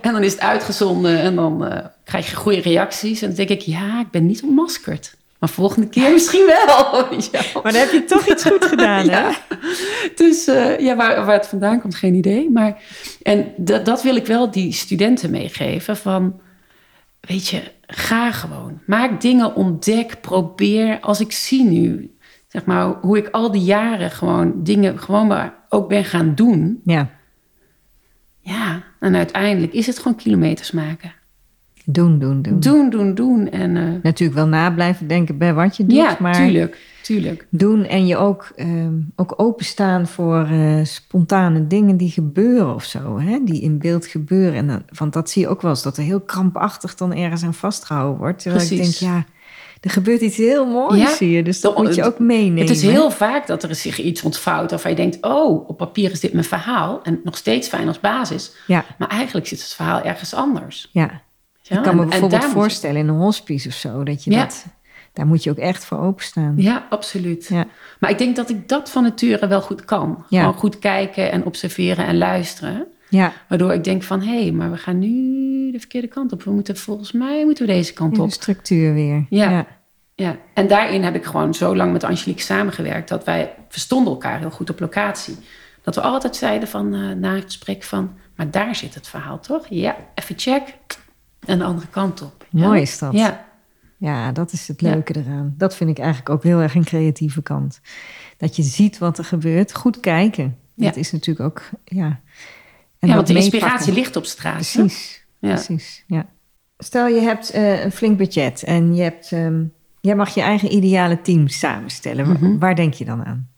En dan is het uitgezonden en dan uh, krijg je goede reacties. En dan denk ik, ja, ik ben niet ontmaskerd. Maar volgende keer misschien wel. ja. Maar dan heb je toch iets goed gedaan, hè? ja. Dus uh, ja, waar, waar het vandaan komt, geen idee. Maar, en dat, dat wil ik wel die studenten meegeven. Van, weet je, ga gewoon. Maak dingen, ontdek, probeer. Als ik zie nu, zeg maar, hoe ik al die jaren gewoon dingen gewoon maar ook ben gaan doen. Ja. Ja, en uiteindelijk is het gewoon kilometers maken. Doen, doen, doen. Doen, doen, doen. En, uh, Natuurlijk wel na blijven denken bij wat je doet. ja, maar tuurlijk, tuurlijk. Doen en je ook, um, ook openstaan voor uh, spontane dingen die gebeuren of zo. Hè? Die in beeld gebeuren. En dan, want dat zie je ook wel eens, dat er heel krampachtig dan ergens aan vastgehouden wordt. Terwijl Precies. ik denk, ja, er gebeurt iets heel moois Ja. hier. Dus dat De- moet je ook meenemen. Het is heel vaak dat er zich iets ontvouwt waarvan je denkt... oh, op papier is dit mijn verhaal. En nog steeds fijn als basis. Ja, Maar eigenlijk zit het verhaal ergens anders. ja. Ja, ik kan me bijvoorbeeld voorstellen in een hospice of zo. Dat je Ja. dat, daar moet je ook echt voor openstaan. Ja, absoluut. Ja. Maar ik denk dat ik dat van nature wel goed kan. Ja. Gewoon goed kijken en observeren en luisteren. Ja, Waardoor ik denk van... hé, hey, maar we gaan nu de verkeerde kant op. We moeten volgens mij moeten we deze kant de op. structuur weer. Ja. ja. Ja, en daarin heb ik gewoon zo lang met Angelique samengewerkt... dat wij verstonden elkaar heel goed op locatie. Dat we altijd zeiden van, eh, na het gesprek van... maar daar zit het verhaal, toch? Ja, even check. En de andere kant op. Ja? Mooi is dat. Ja, Ja, dat is het Ja. leuke eraan. Dat vind ik eigenlijk ook heel erg een creatieve kant. Dat je ziet wat er gebeurt. Goed kijken. Ja. Dat is natuurlijk ook, ja. En ja want de inspiratie ligt op straat. Precies, Ja. precies, ja. Stel je hebt eh, een flink budget en je hebt, ehm, jij mag je eigen ideale team samenstellen. Mhm. Waar denk je dan aan?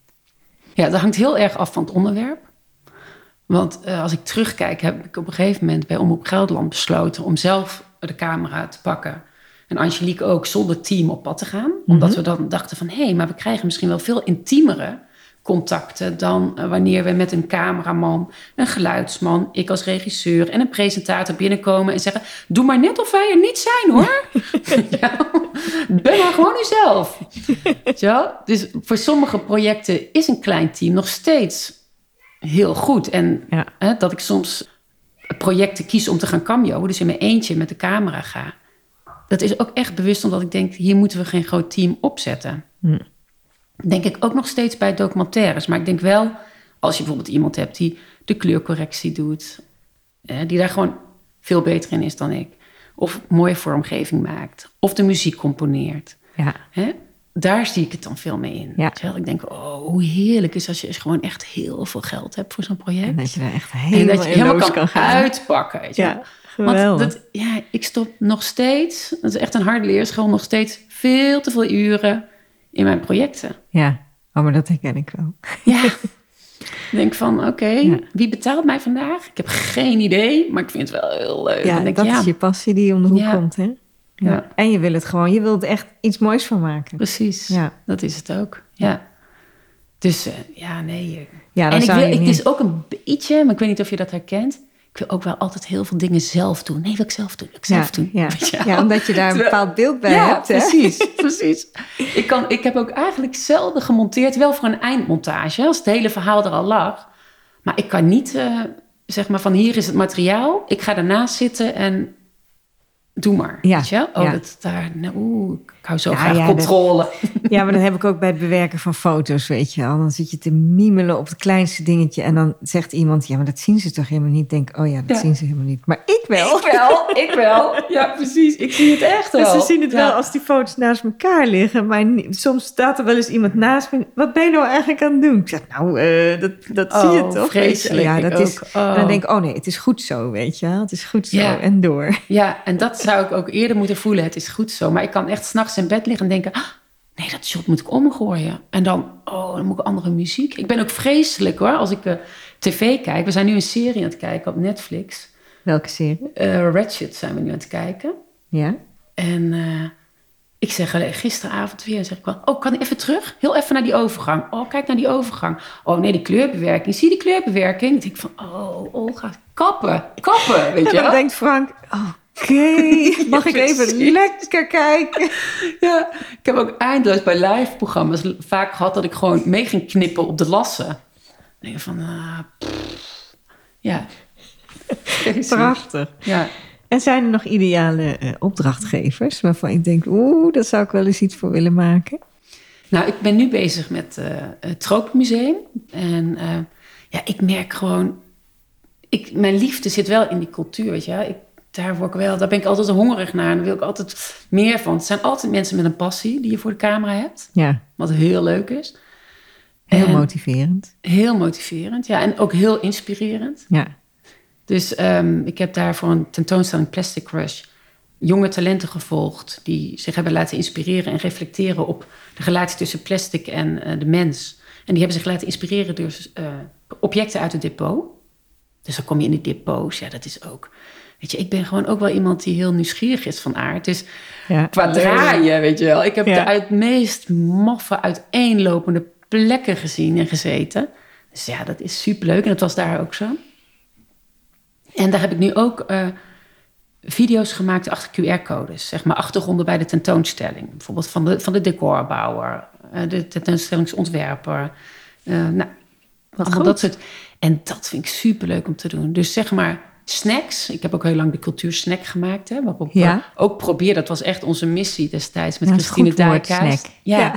Ja, dat hangt heel erg af van het onderwerp. Want eh, als ik terugkijk, heb ik op een gegeven moment bij Omroep Gelderland besloten om zelf de camera te pakken. En Angelique ook zonder team op pad te gaan. Omdat we dan dachten van hé, hey, maar we krijgen misschien wel veel intiemere contacten dan eh, wanneer we met een cameraman, een geluidsman, ik als regisseur en een presentator binnenkomen en zeggen: Doe maar net of wij er niet zijn hoor. ja, ben maar gewoon uzelf. Dus voor sommige projecten is een klein team nog steeds heel goed. En Ja. hè, dat ik soms projecten kies om te gaan cameo, dus in mijn eentje met de camera ga. Dat is ook echt bewust omdat ik denk, hier moeten we geen groot team opzetten. Hm. Denk ik ook nog steeds bij documentaires. Maar ik denk wel, als je bijvoorbeeld iemand hebt die de kleurcorrectie doet, hè, die daar gewoon veel beter in is dan ik. Of mooie vormgeving maakt. Of de muziek componeert. Ja. Hè? Daar zie ik het dan veel mee in. Ja. Terwijl ik denk, oh, hoe heerlijk is als je eens gewoon echt heel veel geld hebt voor zo'n project. En dat je daar echt En helemaal, dat je in helemaal los kan, kan gaan. uitpakken. Weet je. Ja, Want dat, ja, ik stop nog steeds, dat is echt een harde leerschool, nog steeds veel te veel uren in mijn projecten. Ja, oh, maar dat herken ik wel. Ja. Ik denk van, oké, Ja. wie betaalt mij vandaag? Ik heb geen idee, maar ik vind het wel heel leuk. Ja, denk dat ja, is je passie die om de hoek komt, hè? Ja. Ja. En je wil het gewoon, je wilt er echt iets moois van maken. precies. Ja. Dat is het ook. Ja. Dus eh, ja, nee. Ja, dan en ik wil, je ik, het is ook een beetje, maar ik weet niet of je dat herkent. Ik wil ook wel altijd heel veel dingen zelf doen. Nee, wil ik zelf doen, wil ik zelf ja, doen. Ja. Je ja, omdat je daar een bepaald beeld bij ja, hebt, hè? precies, precies. Ik, kan, ik heb ook eigenlijk zelden gemonteerd, wel voor een eindmontage, als het hele verhaal er al lag. Maar ik kan niet, eh, zeg maar, van hier is het materiaal, ik ga ernaast zitten en doe maar. Ja, Weet je? wel? Oh, ja. dat daar, nou, oeh, ik hou zo Ja, graag ja, controle. Ja, maar dat heb ik ook bij het bewerken van foto's, weet je wel. Dan zit je te miemelen op het kleinste dingetje en dan zegt iemand... ja, maar dat zien ze toch helemaal niet? Denk, oh ja, dat Ja. zien ze helemaal niet. Maar ik wel. Ik wel, ik wel. Ja, precies. Ik zie het echt wel. Dus ze zien het wel als die foto's naast elkaar liggen. Maar soms staat er wel eens iemand naast me. Wat ben je nou eigenlijk aan het doen? Ik zeg, nou, eh, dat, dat zie je Oh, toch? vreselijk, Ja, dat is, ook. Oh. En dan denk ik, oh nee, het is goed zo, weet je wel. Het is goed zo. En door. Ja, en dat zou ik ook eerder moeten voelen. Het is goed zo. Maar ik kan echt s'nachts in bed liggen en denken... "Ah, nee, dat shot moet ik omgooien. En dan, oh, dan moet ik andere muziek. Ik ben ook vreselijk hoor, als ik eh, tv kijk. We zijn nu een serie aan het kijken op Netflix. Welke serie? Eh Ratchet zijn we nu aan het kijken. Ja? En eh, ik zeg alleen gisteravond weer, zeg ik wel... Oh, kan ik even terug? Heel even naar die overgang. Oh, kijk naar die overgang. Oh nee, die kleurbewerking. Zie je die kleurbewerking? Ik denk van, oh, Olga, kappen. Kappen, weet En je dan wel? denkt Frank, oké, mag ik even lekker kijken? Ja, ik heb ook eindeloos bij live-programma's vaak gehad dat ik gewoon mee ging knippen op de lassen. Dan denk je van, pff, ja. Prachtig. Ja. En zijn er nog ideale eh, opdrachtgevers waarvan ik denk, oeh, daar zou ik wel eens iets voor willen maken? Nou, ik ben nu bezig met eh, het Tropenmuseum. En eh, ja, ik merk gewoon, ik, mijn liefde zit wel in die cultuur, weet je wel. Ik, daar, word ik wel, daar ben ik altijd hongerig naar en daar wil ik altijd meer van. Het zijn altijd mensen met een passie die je voor de camera hebt, Ja, wat heel leuk is. heel En- motiverend. Heel motiverend, ja. En ook heel inspirerend. Ja, Dus ehm, ik heb daar voor een tentoonstelling Plastic Crush jonge talenten gevolgd die zich hebben laten inspireren en reflecteren op de relatie tussen plastic en eh, de mens. En die hebben zich laten inspireren door eh, objecten uit het depot. Dus dan kom je in die depots, ja, dat is ook. Weet je, ik ben gewoon ook wel iemand die heel nieuwsgierig is van aard. Dus ja. qua draaien, weet je wel. Ik heb Ja. de uit meest maffe, uiteenlopende plekken gezien en gezeten. Dus ja, dat is superleuk. En dat was daar ook zo. En daar heb ik nu ook eh, video's gemaakt achter QR-codes. Zeg maar achtergronden bij de tentoonstelling. Bijvoorbeeld van de, van de decorbouwer, eh, de tentoonstellingsontwerper. eh nou, allemaal goed. dat soort. En dat vind ik superleuk om te doen. Dus zeg maar snacks. Ik heb ook heel lang de cultuur snack gemaakt. Hè, waarop Ja. we ook probeer. Dat was echt onze missie destijds met Christine snack. Ja. Ja.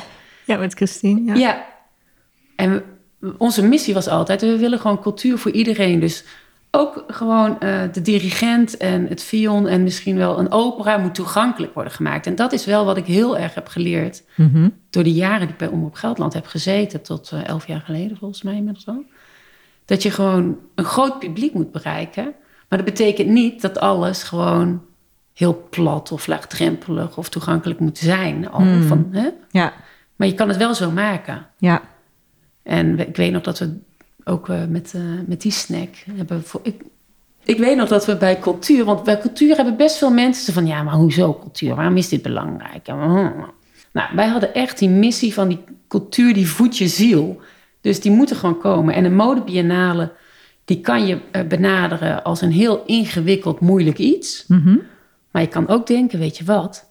ja, met Christine. Ja. Ja. En we- onze missie was altijd, we willen gewoon cultuur voor iedereen. Dus ook gewoon eh, de dirigent en het vion en misschien wel een opera moet toegankelijk worden gemaakt. En dat is wel wat ik heel erg heb geleerd Mhm. door de jaren die ik bij Omroep Gelderland heb gezeten, tot eh, elf jaar geleden volgens mij inmiddels al. Dat je gewoon een groot publiek moet bereiken. Maar dat betekent niet dat alles gewoon heel plat of laagdrempelig of toegankelijk moet zijn. Al Hmm. van, hè? ja, Maar je kan het wel zo maken. ja. En ik weet nog dat we ook eh, met, eh, met die snack hebben. Voor, ik, ik weet nog dat we bij cultuur, want bij cultuur hebben best veel mensen van ja, maar hoezo cultuur? Waarom is dit belangrijk? En, mm. Nou, wij hadden echt die missie van die cultuur, die voedt je ziel. Dus die moeten gewoon komen. En een modebiennale, die kan je eh, benaderen als een heel ingewikkeld, moeilijk iets. Mhm. Maar je kan ook denken, weet je wat?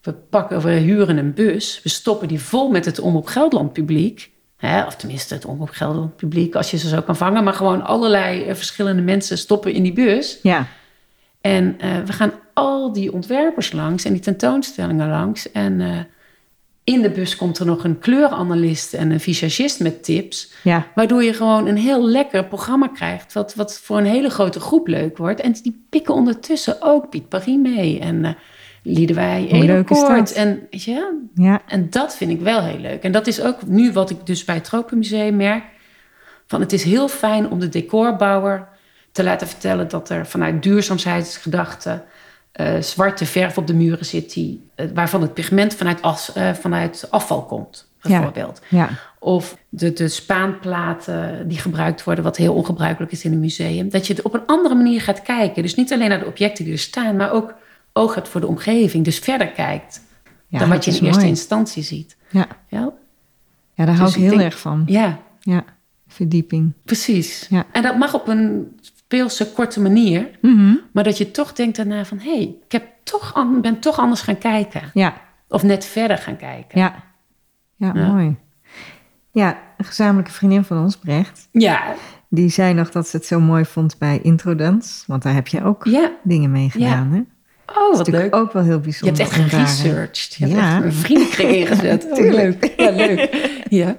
We, pakken, we huren een bus, we stoppen die vol met het Omroep Gelderland publiek. Hè, of tenminste het Omroep Gelderland publiek, als je ze zo kan vangen. Maar gewoon allerlei eh, verschillende mensen stoppen in die bus. ja. En eh, we gaan al die ontwerpers langs en die tentoonstellingen langs. En In de bus komt er nog een kleuranalist en een visagist met tips. Ja, Waardoor je gewoon een heel lekker programma krijgt. Wat, wat voor een hele grote groep leuk wordt. En die pikken ondertussen ook Piet Paris mee. En uh, Liedewij Edelkoort. En, je, ja, en dat vind ik wel heel leuk. En dat is ook nu wat ik dus bij het Tropenmuseum merk. Van het is heel fijn om de decorbouwer te laten vertellen... dat er vanuit duurzaamheidsgedachten... eh, zwarte verf op de muren zit... Die, eh, waarvan het pigment vanuit, as, eh, vanuit afval komt, bijvoorbeeld. ja, Of de, de spaanplaten die gebruikt worden, wat heel ongebruikelijk is in een museum. Dat je het op een andere manier gaat kijken. Dus niet alleen naar de objecten die er staan, maar ook oog hebt voor de omgeving. Dus verder kijkt ja. dan wat je in eerste instantie ziet. Ja, Ja, ja daar hou Dus ik ik heel denk- erg van. ja Ja, verdieping. precies. Ja. En dat mag op een speelse, korte manier. Mhm. Maar dat je toch denkt daarna van... hé, hey, ik heb toch ben toch anders gaan kijken. Ja, Of net verder gaan kijken. ja. Ja, Ja. mooi. Ja, een gezamenlijke vriendin van ons, Brecht, Ja, die zei nog dat ze het zo mooi vond bij Introdance. Want daar heb je ook ja. dingen mee gedaan, hè? Oh, Dat is wat leuk. ook wel heel Je bijzonder. hebt echt geresearched. Je hebt Ja. echt een vriendenkring ingezet. Oh, Tuurlijk. leuk. Ja, leuk. Ja.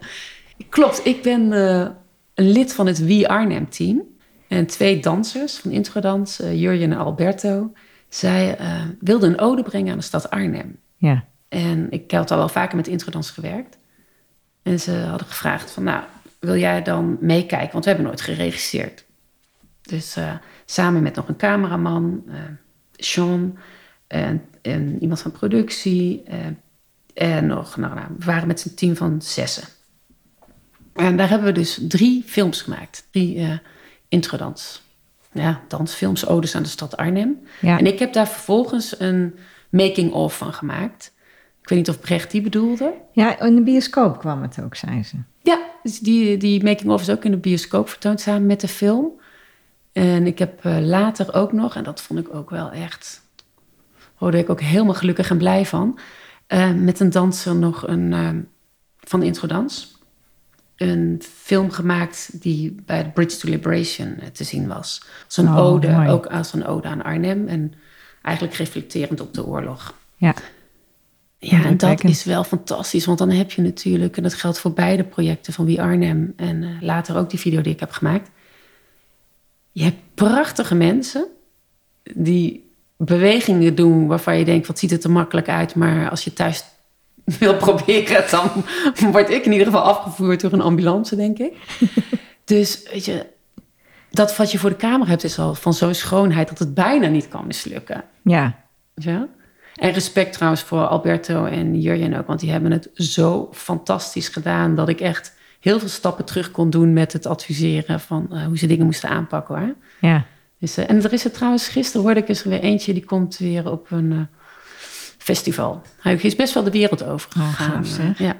Klopt, ik ben eh, een lid van het We Arnhem-team. En twee dansers van Introdans, eh Jurjen en Alberto... zij eh, wilden een ode brengen aan de stad Arnhem. Ja, En ik had al wel vaker met Introdans gewerkt. En ze hadden gevraagd van, nou, wil jij dan meekijken? Want we hebben nooit geregisseerd. Dus eh, samen met nog een cameraman, Sean en, en iemand van productie. en nog, nou, nou, we waren met z'n team van zessen. En daar hebben we dus drie films gemaakt. Drie introdans. Ja, dansfilms, odes aan de stad Arnhem. ja. En ik heb daar vervolgens een making-of van gemaakt. Ik weet niet of Brecht die bedoelde. ja, in de bioscoop kwam het ook, zei ze. Ja, dus die, die making-of is ook in de bioscoop vertoond samen met de film. En ik heb eh, later ook nog, en dat vond ik ook wel echt... hoorde ik ook helemaal gelukkig en blij van... eh, met een danser nog een, eh, van Introdans... een film gemaakt die bij de Bridge to Liberation eh, te zien was. Als een Oh, ode, mooi. ook als een ode aan Arnhem... en eigenlijk reflecterend op de oorlog. Ja, Ja, en dat is wel fantastisch. Want dan heb je natuurlijk, en dat geldt voor beide projecten van Wie Arnhem en eh, later ook die video die ik heb gemaakt. Je hebt prachtige mensen die bewegingen doen waarvan je denkt, wat ziet het er makkelijk uit. Maar als je thuis wil proberen, dan word ik in ieder geval afgevoerd door een ambulance, denk ik. dus weet je, dat wat je voor de camera hebt is al van zo'n schoonheid dat het bijna niet kan mislukken. ja, Ja. En respect trouwens voor Alberto en Jurjen ook, want die hebben het zo fantastisch gedaan dat ik echt heel veel stappen terug kon doen met het adviseren van eh, hoe ze dingen moesten aanpakken hoor. ja. Dus, eh, en er is er trouwens, gisteren hoorde ik eens weer eentje, die komt weer op een eh, festival. Hij is best wel de wereld over Oh, gegaan. eh, ja.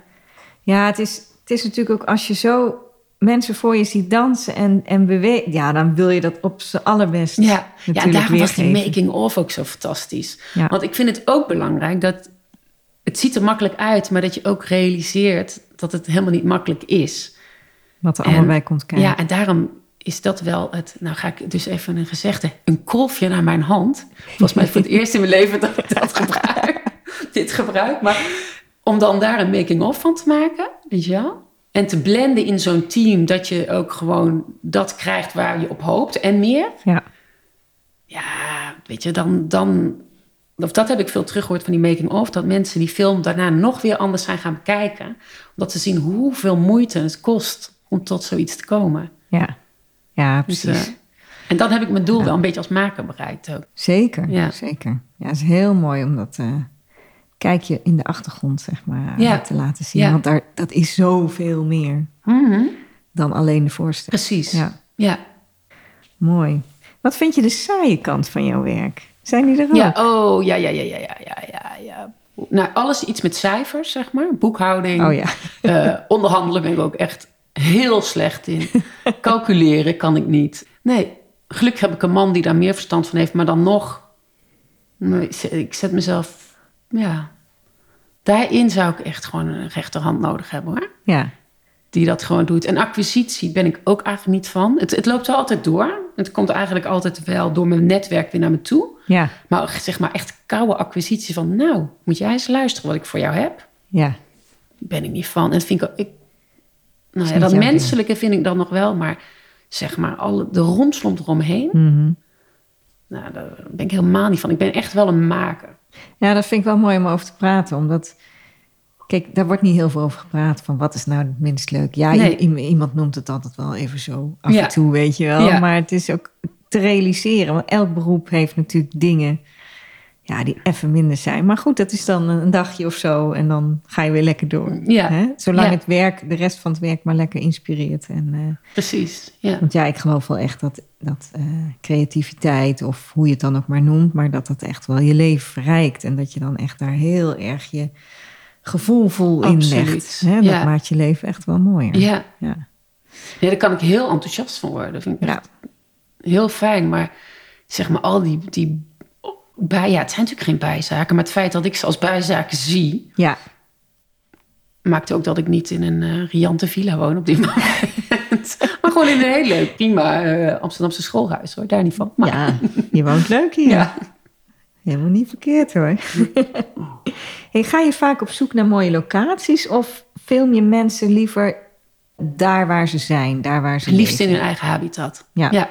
Ja, het is, het is natuurlijk ook als je zo mensen voor je ziet dansen en, en bewegen, ja, dan wil je dat op z'n allerbest Ja. ja, daarom was die making-of ook zo fantastisch. Ja. Want ik vind het ook belangrijk dat het ziet er makkelijk uit, maar dat je ook realiseert dat het helemaal niet makkelijk is. Wat er allemaal bij komt kijken. Ja, en daarom is dat wel het. Nou, ga ik dus even een gezegde: een kolfje naar mijn hand. Volgens mij voor het eerst in mijn leven dat ik dat gebruik. Dit gebruik. Maar om dan daar een making-of van te maken, weet je wel? En te blenden in zo'n team dat je ook gewoon dat krijgt waar je op hoopt en meer. ja. Ja, weet je, dan. dan of dat heb ik veel teruggehoord van die making-of. Dat mensen die film daarna nog weer anders zijn gaan bekijken. Omdat ze zien hoeveel moeite het kost om tot zoiets te komen. ja. Ja, Dus, precies. eh, en dan heb ik mijn doel wel een beetje als maker bereikt ook. zeker, ja. zeker. Ja, het is heel mooi om dat eh kijk je in de achtergrond, zeg maar, te laten zien. Want daar, dat is zoveel meer mhm. dan alleen de voorstelling. Precies. Ja. ja. Mooi. Wat vind je de saaie kant van jouw werk? Zijn die er ook? Oh, ja, oh, ja, ja, ja, ja, ja, ja, ja. Nou, alles iets met cijfers, zeg maar. Boekhouding. Oh ja. Uh, onderhandelen ben ik ook echt heel slecht in. Calculeren kan ik niet. Nee, gelukkig heb ik een man die daar meer verstand van heeft. Maar dan nog, ik zet mezelf ja... Daarin zou ik echt gewoon een rechterhand nodig hebben, hoor. Ja, die dat gewoon doet. En acquisitie ben ik ook eigenlijk niet van. Het, het loopt wel altijd door. Het komt eigenlijk altijd wel door mijn netwerk weer naar me toe. ja, Maar zeg maar echt koude acquisitie van... nou, moet jij eens luisteren wat ik voor jou heb? ja. ben ik niet van. En dat vind ik, ook- ik nou ja, dat ding. menselijke vind ik dan nog wel, maar zeg maar alle, de romslomp eromheen, Mhm. Nou, daar ben ik helemaal niet van. Ik ben echt wel een maker. Ja, dat vind ik wel mooi om over te praten. Omdat, kijk, daar wordt niet heel veel over gepraat. Van wat is nou het minst leuk? Ja, Nee. iemand noemt het altijd wel even zo af Ja. en toe, weet je wel. Ja. Maar het is ook te realiseren. Want elk beroep heeft natuurlijk dingen ja, die even minder zijn. Maar goed, dat is dan een dagje of zo. En dan ga je weer lekker door. Ja. Hè? Zolang Ja. het werk, de rest van het werk maar lekker inspireert. En, eh, Precies, ja. want ja, ik geloof wel echt dat, dat eh, creativiteit, of hoe je het dan ook maar noemt, maar dat dat echt wel je leven verrijkt. En dat je dan echt daar heel erg je gevoelvol in Absoluut. legt. Hè? Dat Ja. maakt je leven echt wel mooier. Ja, Ja. daar kan ik heel enthousiast van worden. Dat vind ik Ja. echt heel fijn. Maar zeg maar, al die, die bij, ja, het zijn natuurlijk geen bijzaken, maar het feit dat ik ze als bijzaken zie, ja, maakt ook dat ik niet in een eh, riante villa woon op dit moment. maar gewoon in een heel leuk, prima eh, Amsterdamse schoolhuis hoor, daar niet van. Maar, ja, je woont leuk hier. Ja. Helemaal niet verkeerd hoor. hey, ga je vaak op zoek naar mooie locaties of film je mensen liever daar waar ze zijn, daar waar ze liefst in hun eigen habitat. Ja.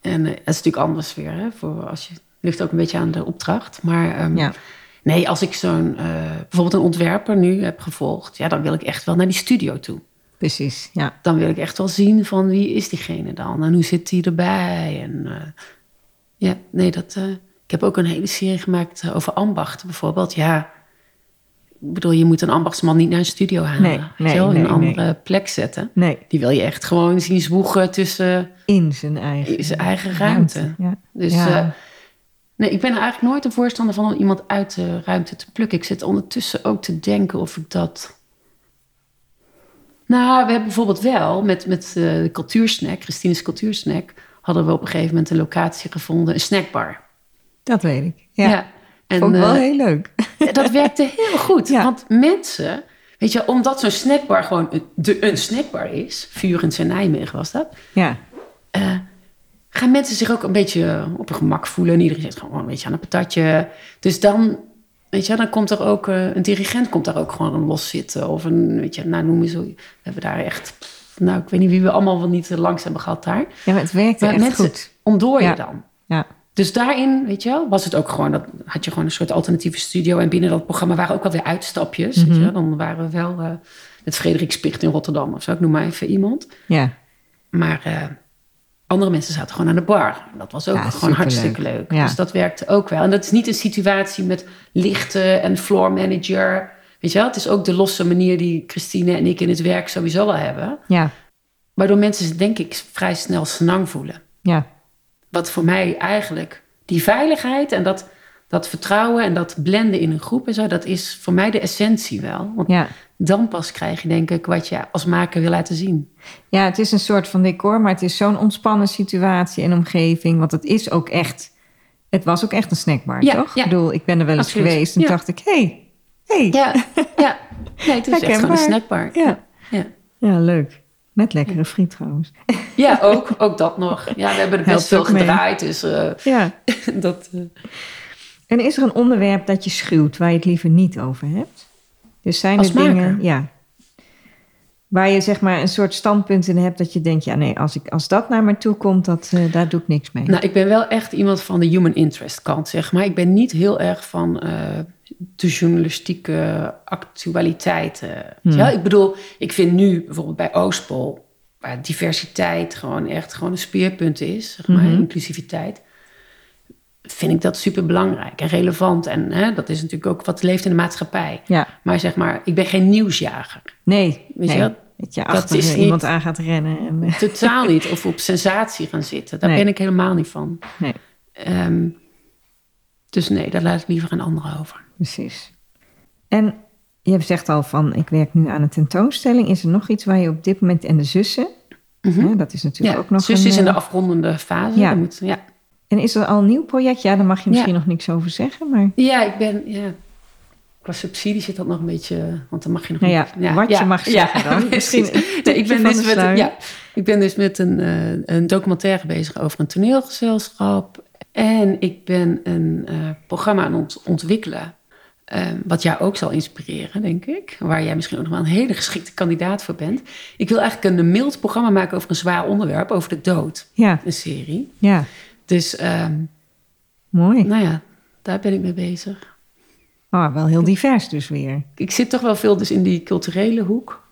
En eh, dat is natuurlijk anders weer, hè, voor als je ligt ook een beetje aan de opdracht. Maar ehm, Ja. nee, als ik zo'n eh, bijvoorbeeld een ontwerper nu heb gevolgd, ja, dan wil ik echt wel naar die studio toe. Precies, ja. Dan wil ik echt wel zien van wie is diegene dan en hoe zit die erbij. En eh, ja, nee, dat. eh, ik heb ook een hele serie gemaakt over ambachten bijvoorbeeld. Ja, ik bedoel, je moet een ambachtsman niet naar een studio halen. Nee, nee, een andere plek zetten. Nee, Die wil je echt gewoon zien zwoegen tussen in zijn eigen, in zijn eigen ruimte. Ja. Dus Ja. Nee, ik ben er eigenlijk nooit een voorstander van om iemand uit de ruimte te plukken. Ik zit ondertussen ook te denken of ik dat. Nou, we hebben bijvoorbeeld wel met, met eh, de cultuursnack, Christine's cultuursnack, hadden we op een gegeven moment een locatie gevonden, een snackbar. Dat weet ik. Ja. En Vond ik wel eh, heel leuk. dat werkte heel goed. Ja. Want mensen, weet je, omdat zo'n snackbar gewoon een, de, een snackbar is, Vurens in Nijmegen was dat, Ja, eh, gaan mensen zich ook een beetje op hun gemak voelen. En iedereen zit gewoon een beetje aan een patatje. Dus dan, weet je, dan komt er ook eh, een dirigent komt daar ook gewoon los zitten. Of een, weet je, nou noem eens zo. We hebben daar echt, nou ik weet niet wie we allemaal wel niet langs hebben gehad daar. ja maar het werkte Maar echt mensen goed. Ja. dan. Ja, Dus daarin, weet je wel, was het ook gewoon, dat had je gewoon een soort alternatieve studio. En binnen dat programma waren ook wel weer uitstapjes. weet je Mhm. Dan waren we wel eh, met Frederik Spicht in Rotterdam of zo. Ik noem maar even iemand. ja. Maar eh, andere mensen zaten gewoon aan de bar. Dat was ook Ja, gewoon hartstikke leuk. Ja. Dus dat werkte ook wel. En dat is niet een situatie met lichten en floor manager. Weet je wel, het is ook de losse manier die Christine en ik in het werk sowieso wel hebben. Ja, Waardoor mensen zich denk ik vrij snel senang voelen. ja, Wat voor mij eigenlijk die veiligheid en dat, dat vertrouwen en dat blenden in een groep en zo, dat is voor mij de essentie wel. Want ja. dan pas krijg je denk ik wat je als maker wil laten zien. Ja, het is een soort van decor, maar het is zo'n ontspannen situatie en omgeving. Want het is ook echt, het was ook echt een snackbar, Ja, toch? ja. Ik bedoel, ik ben er wel eens Absoluut. geweest en Ja. dacht ik, hé, hey, hey. Ja, ja. Nee, het is echt gewoon een snackbar. Ja. Ja. Ja, leuk. Met lekkere friet trouwens. Ja, ook, ook dat nog. Ja, we hebben er best Helpt veel mee. gedraaid. Dus eh, Ja. dat. eh, En is er een onderwerp dat je schuwt waar je het liever niet over hebt? Dus zijn er dingen, ja, waar je zeg maar een soort standpunt in hebt dat je denkt, ja nee, als, ik, als dat naar me toe komt, dat, eh, daar doe ik niks mee. nou, ik ben wel echt iemand van de human interest kant, zeg maar. Ik ben niet heel erg van eh, de journalistieke actualiteiten. Hmm. wel? Ik bedoel, ik vind nu bijvoorbeeld bij Oostpol, waar diversiteit gewoon echt gewoon een speerpunt is, zeg maar, Mhm. inclusiviteit. Vind ik dat super belangrijk en relevant. En hè, dat is natuurlijk ook wat leeft in de maatschappij. Ja, Maar zeg maar, ik ben geen nieuwsjager. nee, Weet je wel? Dat je Dat achter is niet- iemand aan gaat rennen. En, eh, Totaal niet. Of op sensatie gaan zitten. Daar Nee. ben ik helemaal niet van. nee, Ehm, dus nee, daar laat ik liever een ander over. precies. En je hebt zegt al van, ik werk nu aan een tentoonstelling. Is er nog iets waar je op dit moment, en de zussen, hè, dat is natuurlijk Ja, ook nog zus een, is in de eh, afrondende fase. Ja. Moet, ja. En is er al een nieuw project? Ja, daar mag je misschien Ja. nog niks over zeggen, maar... ja, ik ben... Ja. Qua subsidie zit dat nog een beetje... Want dan mag je nog Nou ja, niet... wat je mag zeggen dan. Misschien nee, ik, ben dus met, ja, ik ben dus met een, eh, een documentaire bezig over een toneelgezelschap. En ik ben een eh, programma aan het ontwikkelen. ehm, wat jou ook zal inspireren, denk ik. Waar jij misschien ook nog wel een hele geschikte kandidaat voor bent. Ik wil eigenlijk een mild programma maken over een zwaar onderwerp, over de dood. Ja, Een serie. ja. Dus, ehm, Mooi. nou ja, daar ben ik mee bezig. Oh, wel heel divers dus weer. Ik zit toch wel veel dus in die culturele hoek.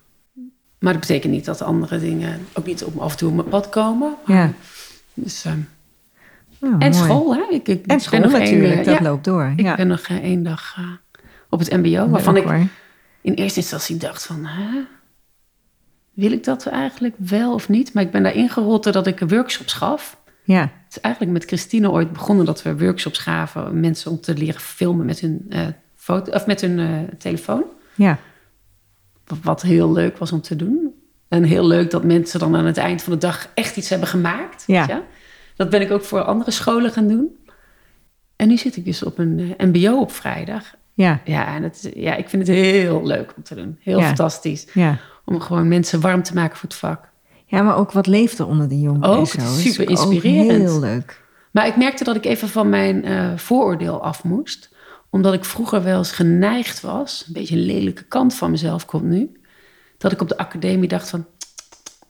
Maar dat betekent niet dat andere dingen ook niet op, af en toe op mijn pad komen. Ja. Dus, Oh, en mooi. school, hè? Ik, ik En school nog natuurlijk, dat ja, loopt door. Ik ja. ben nog één dag eh, op het mbo, waarvan ik hoor. in eerste instantie dacht van... Hè, wil ik dat eigenlijk wel of niet? Maar ik ben daar ingerold doordat ik workshops gaf. Ja, Het is eigenlijk met Christine ooit begonnen dat we workshops gaven... mensen om te leren filmen met hun, eh, foto, of met hun eh, telefoon. ja, Wat heel leuk was om te doen. En heel leuk dat mensen dan aan het eind van de dag echt iets hebben gemaakt. Ja. weet je? Dat ben ik ook voor andere scholen gaan doen. En nu zit ik dus op een eh, MBO op vrijdag. ja, Ja, en het, ja, ik vind het heel leuk om te doen. Heel Ja. fantastisch. ja. Om gewoon mensen warm te maken voor het vak. Ja, maar ook wat leeft er onder de jongeren? Ook, zo. super inspirerend. heel leuk. Maar ik merkte dat ik even van mijn eh, vooroordeel af moest. Omdat ik vroeger wel eens geneigd was. Een beetje een lelijke kant van mezelf komt nu. Dat ik op de academie dacht van...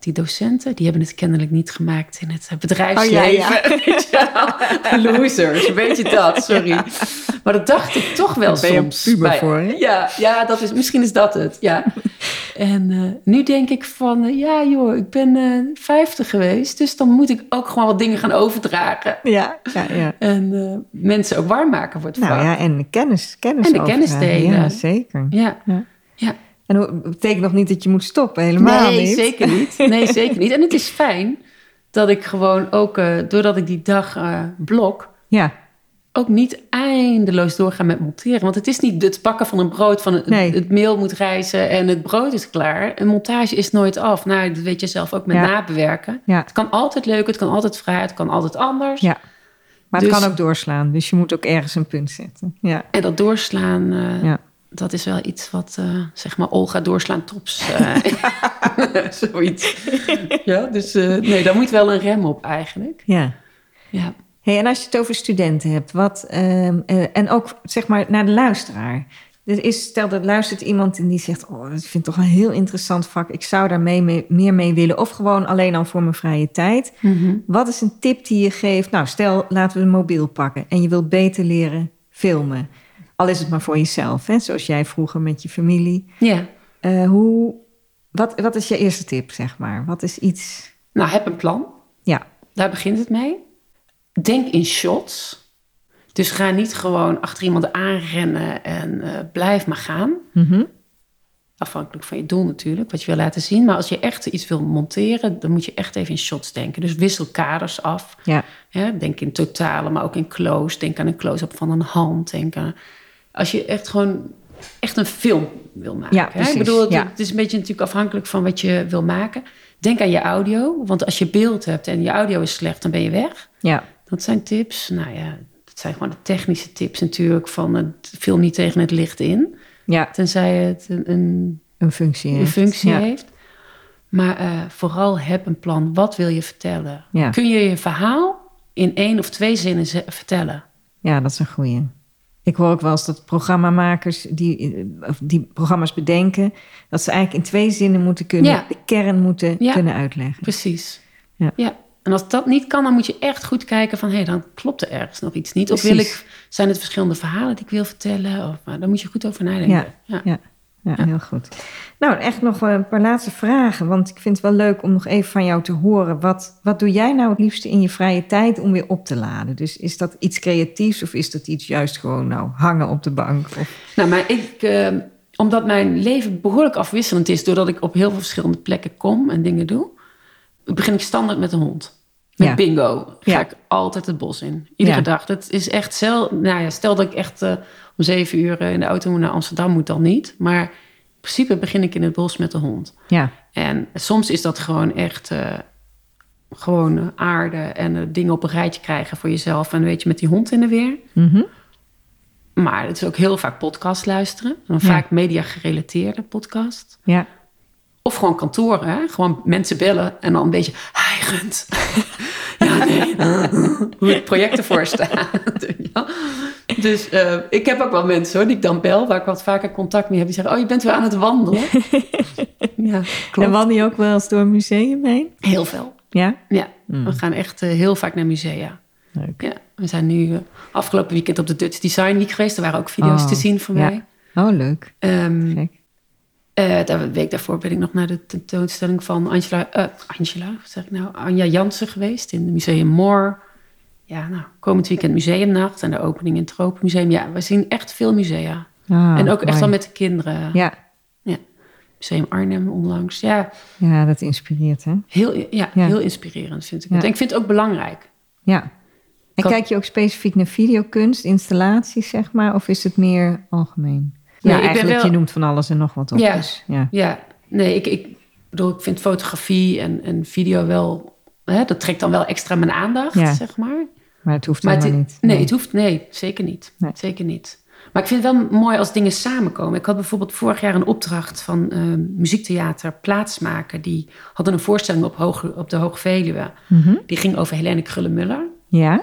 Die docenten, die hebben het kennelijk niet gemaakt in het eh, bedrijfsleven. Oh, ja, je? Losers, weet je dat? Sorry. Maar dat dacht ik toch wel ben je soms. puber bij- voor, hè? Ja, ja dat is, misschien is dat het. Ja. En eh, nu denk ik van, eh, ja joh, ik ben eh 50 geweest. Dus dan moet ik ook gewoon wat dingen gaan overdragen. Ja, ja, ja. En mensen ook warm maken voor het Nou vak. ja, en de kennis, kennis En de kennis delen. Ja, zeker. Ja. Ja. En het betekent nog niet dat je moet stoppen, helemaal nee, niet. zeker niet. Nee, zeker niet. En het is fijn dat ik gewoon ook, eh, doordat ik die dag eh, blok, Ja, ook niet eindeloos doorga met monteren. Want het is niet het pakken van een brood, van het, Nee. het meel moet rijzen en het brood is klaar. Een montage is nooit af. Nou, dat weet je zelf ook met Ja. nabewerken. ja, Het kan altijd leuk, het kan altijd vrij, het kan altijd anders. ja. Maar het Dus- kan ook doorslaan, dus je moet ook ergens een punt zetten. Ja, En dat doorslaan, eh, Ja. Dat is wel iets wat, eh, zeg maar, Olga doorslaan tops. eh, zoiets. ja, dus eh, nee, daar moet wel een rem op eigenlijk. ja. Ja. Hey, en als je het over studenten hebt, wat, ehm, eh, en ook zeg maar naar de luisteraar. Er is, stel dat luistert iemand en die zegt: Oh, dat vind ik toch een heel interessant vak. Ik zou daar mee, mee- meer mee willen. Of gewoon alleen al voor mijn vrije tijd. Wat is een tip die je geeft? Nou, stel, laten we een mobiel pakken en je wilt beter leren filmen. Al is het maar voor jezelf, hè? zoals jij vroeger met je familie. ja. Eh, hoe, wat, wat is je eerste tip, zeg maar? Wat is iets. Nou, heb een plan. Ja, Daar begint het mee. Denk in shots. Dus ga niet gewoon achter iemand aanrennen en eh, blijf maar gaan. Mhm. Afhankelijk van je doel natuurlijk, wat je wil laten zien. Maar als je echt iets wil monteren, dan moet je echt even in shots denken. Dus wissel kaders af. ja, Hè, denk in totale, maar ook in close. Denk aan een close-up van een hand. Denk aan, als je echt gewoon echt een film wil maken. Ja, hè? precies, Ik bedoel, het, ja. het is een beetje natuurlijk afhankelijk van wat je wil maken. Denk aan je audio, want als je beeld hebt en je audio is slecht, dan ben je weg. ja, Dat zijn tips. Nou ja, dat zijn gewoon de technische tips natuurlijk van het film niet tegen het licht in. ja, Tenzij het een, een een functie. een heeft. functie ja. heeft. Maar eh, vooral heb een plan. Wat wil je vertellen? Ja. Kun je je verhaal in één of twee zinnen vertellen? Ja, dat is een goeie. Ik hoor ook wel eens dat programmamakers die, eh, of die programma's bedenken, dat ze eigenlijk in twee zinnen moeten kunnen, Ja. de kern moeten Ja. kunnen uitleggen. Precies. Ja. En als dat niet kan, dan moet je echt goed kijken van... hé, hey, dan klopt er ergens nog iets niet. Of wil ik, zijn het verschillende verhalen die ik wil vertellen? Of, maar daar moet je goed over nadenken. Ja. Ja. Ja, heel goed. Nou, echt nog een paar laatste vragen, want ik vind het wel leuk om nog even van jou te horen. Wat, wat doe jij nou het liefste in je vrije tijd om weer op te laden? Dus is dat iets creatiefs of is dat iets juist gewoon nou hangen op de bank? Of, Nou, maar ik, eh, omdat mijn leven behoorlijk afwisselend is... doordat ik op heel veel verschillende plekken kom en dingen doe... begin ik standaard met een hond. Met Ja. bingo ga Ja. ik altijd het bos in. Iedere Ja. dag. Dat is echt zelf. Nou ja, stel dat ik echt eh, om zeven uur eh, in de auto moet naar Amsterdam, moet dan niet. Maar in principe begin ik in het bos met de hond. ja, En soms is dat gewoon echt eh, gewoon aarde en eh, dingen op een rijtje krijgen voor jezelf. En weet je, met die hond in de weer. Mhm. Maar het is ook heel vaak podcast luisteren. En Ja. vaak media gerelateerde podcast. ja, Of gewoon kantoren, hè? gewoon mensen bellen en dan een beetje hijgend. Hoe het project ervoor staat. Ja. Dus eh, ik heb ook wel mensen hoor, die ik dan bel, waar ik wat vaker contact mee heb. Die zeggen, oh, je bent weer aan het wandelen. ja, klopt. En wandel je ook wel eens door een museum heen? Heel veel. Ja? Ja, Mm. we gaan echt eh, heel vaak naar musea. Leuk. Ja, we zijn nu eh, afgelopen weekend op de Dutch Design Week geweest. Er waren ook video's Oh, te zien van ja. mij. Oh, leuk. Ehm, Eh, een week daarvoor ben ik nog naar de tentoonstelling van Angela, eh, Angela, zeg ik nou, Anja Jansen geweest in het Museum Moor. Ja, nou, komend weekend museumnacht en de opening in het Tropenmuseum. Ja, we zien echt veel musea. Ah, en ook echt wel met de kinderen. Ja. Museum Arnhem onlangs. Ja, ja, dat inspireert, hè? heel, ja, Ja. heel inspirerend vind ik het. Ja. En ik vind het ook belangrijk. Ja. En Kan- kijk je ook specifiek naar videokunst, installaties, zeg maar? Of is het meer algemeen? Nee, ja, ik ben eigenlijk, wel- je noemt van alles en nog wat op. Ja. Dus, ja. Ja, nee, ik, ik bedoel, ik vind fotografie en, en video wel... Hè, dat trekt dan wel extra mijn aandacht, Ja. zeg maar. Maar het hoeft Maar helemaal het, niet. nee, het hoeft, nee, zeker niet. Nee. Zeker niet. Maar ik vind het wel mooi als dingen samenkomen. Ik had bijvoorbeeld vorig jaar een opdracht van eh, muziektheater Plaatsmaken. Die hadden een voorstelling op, Hoge, op de Hoogveluwe. Mhm. Die ging over Helene Krullenmuller. Ja?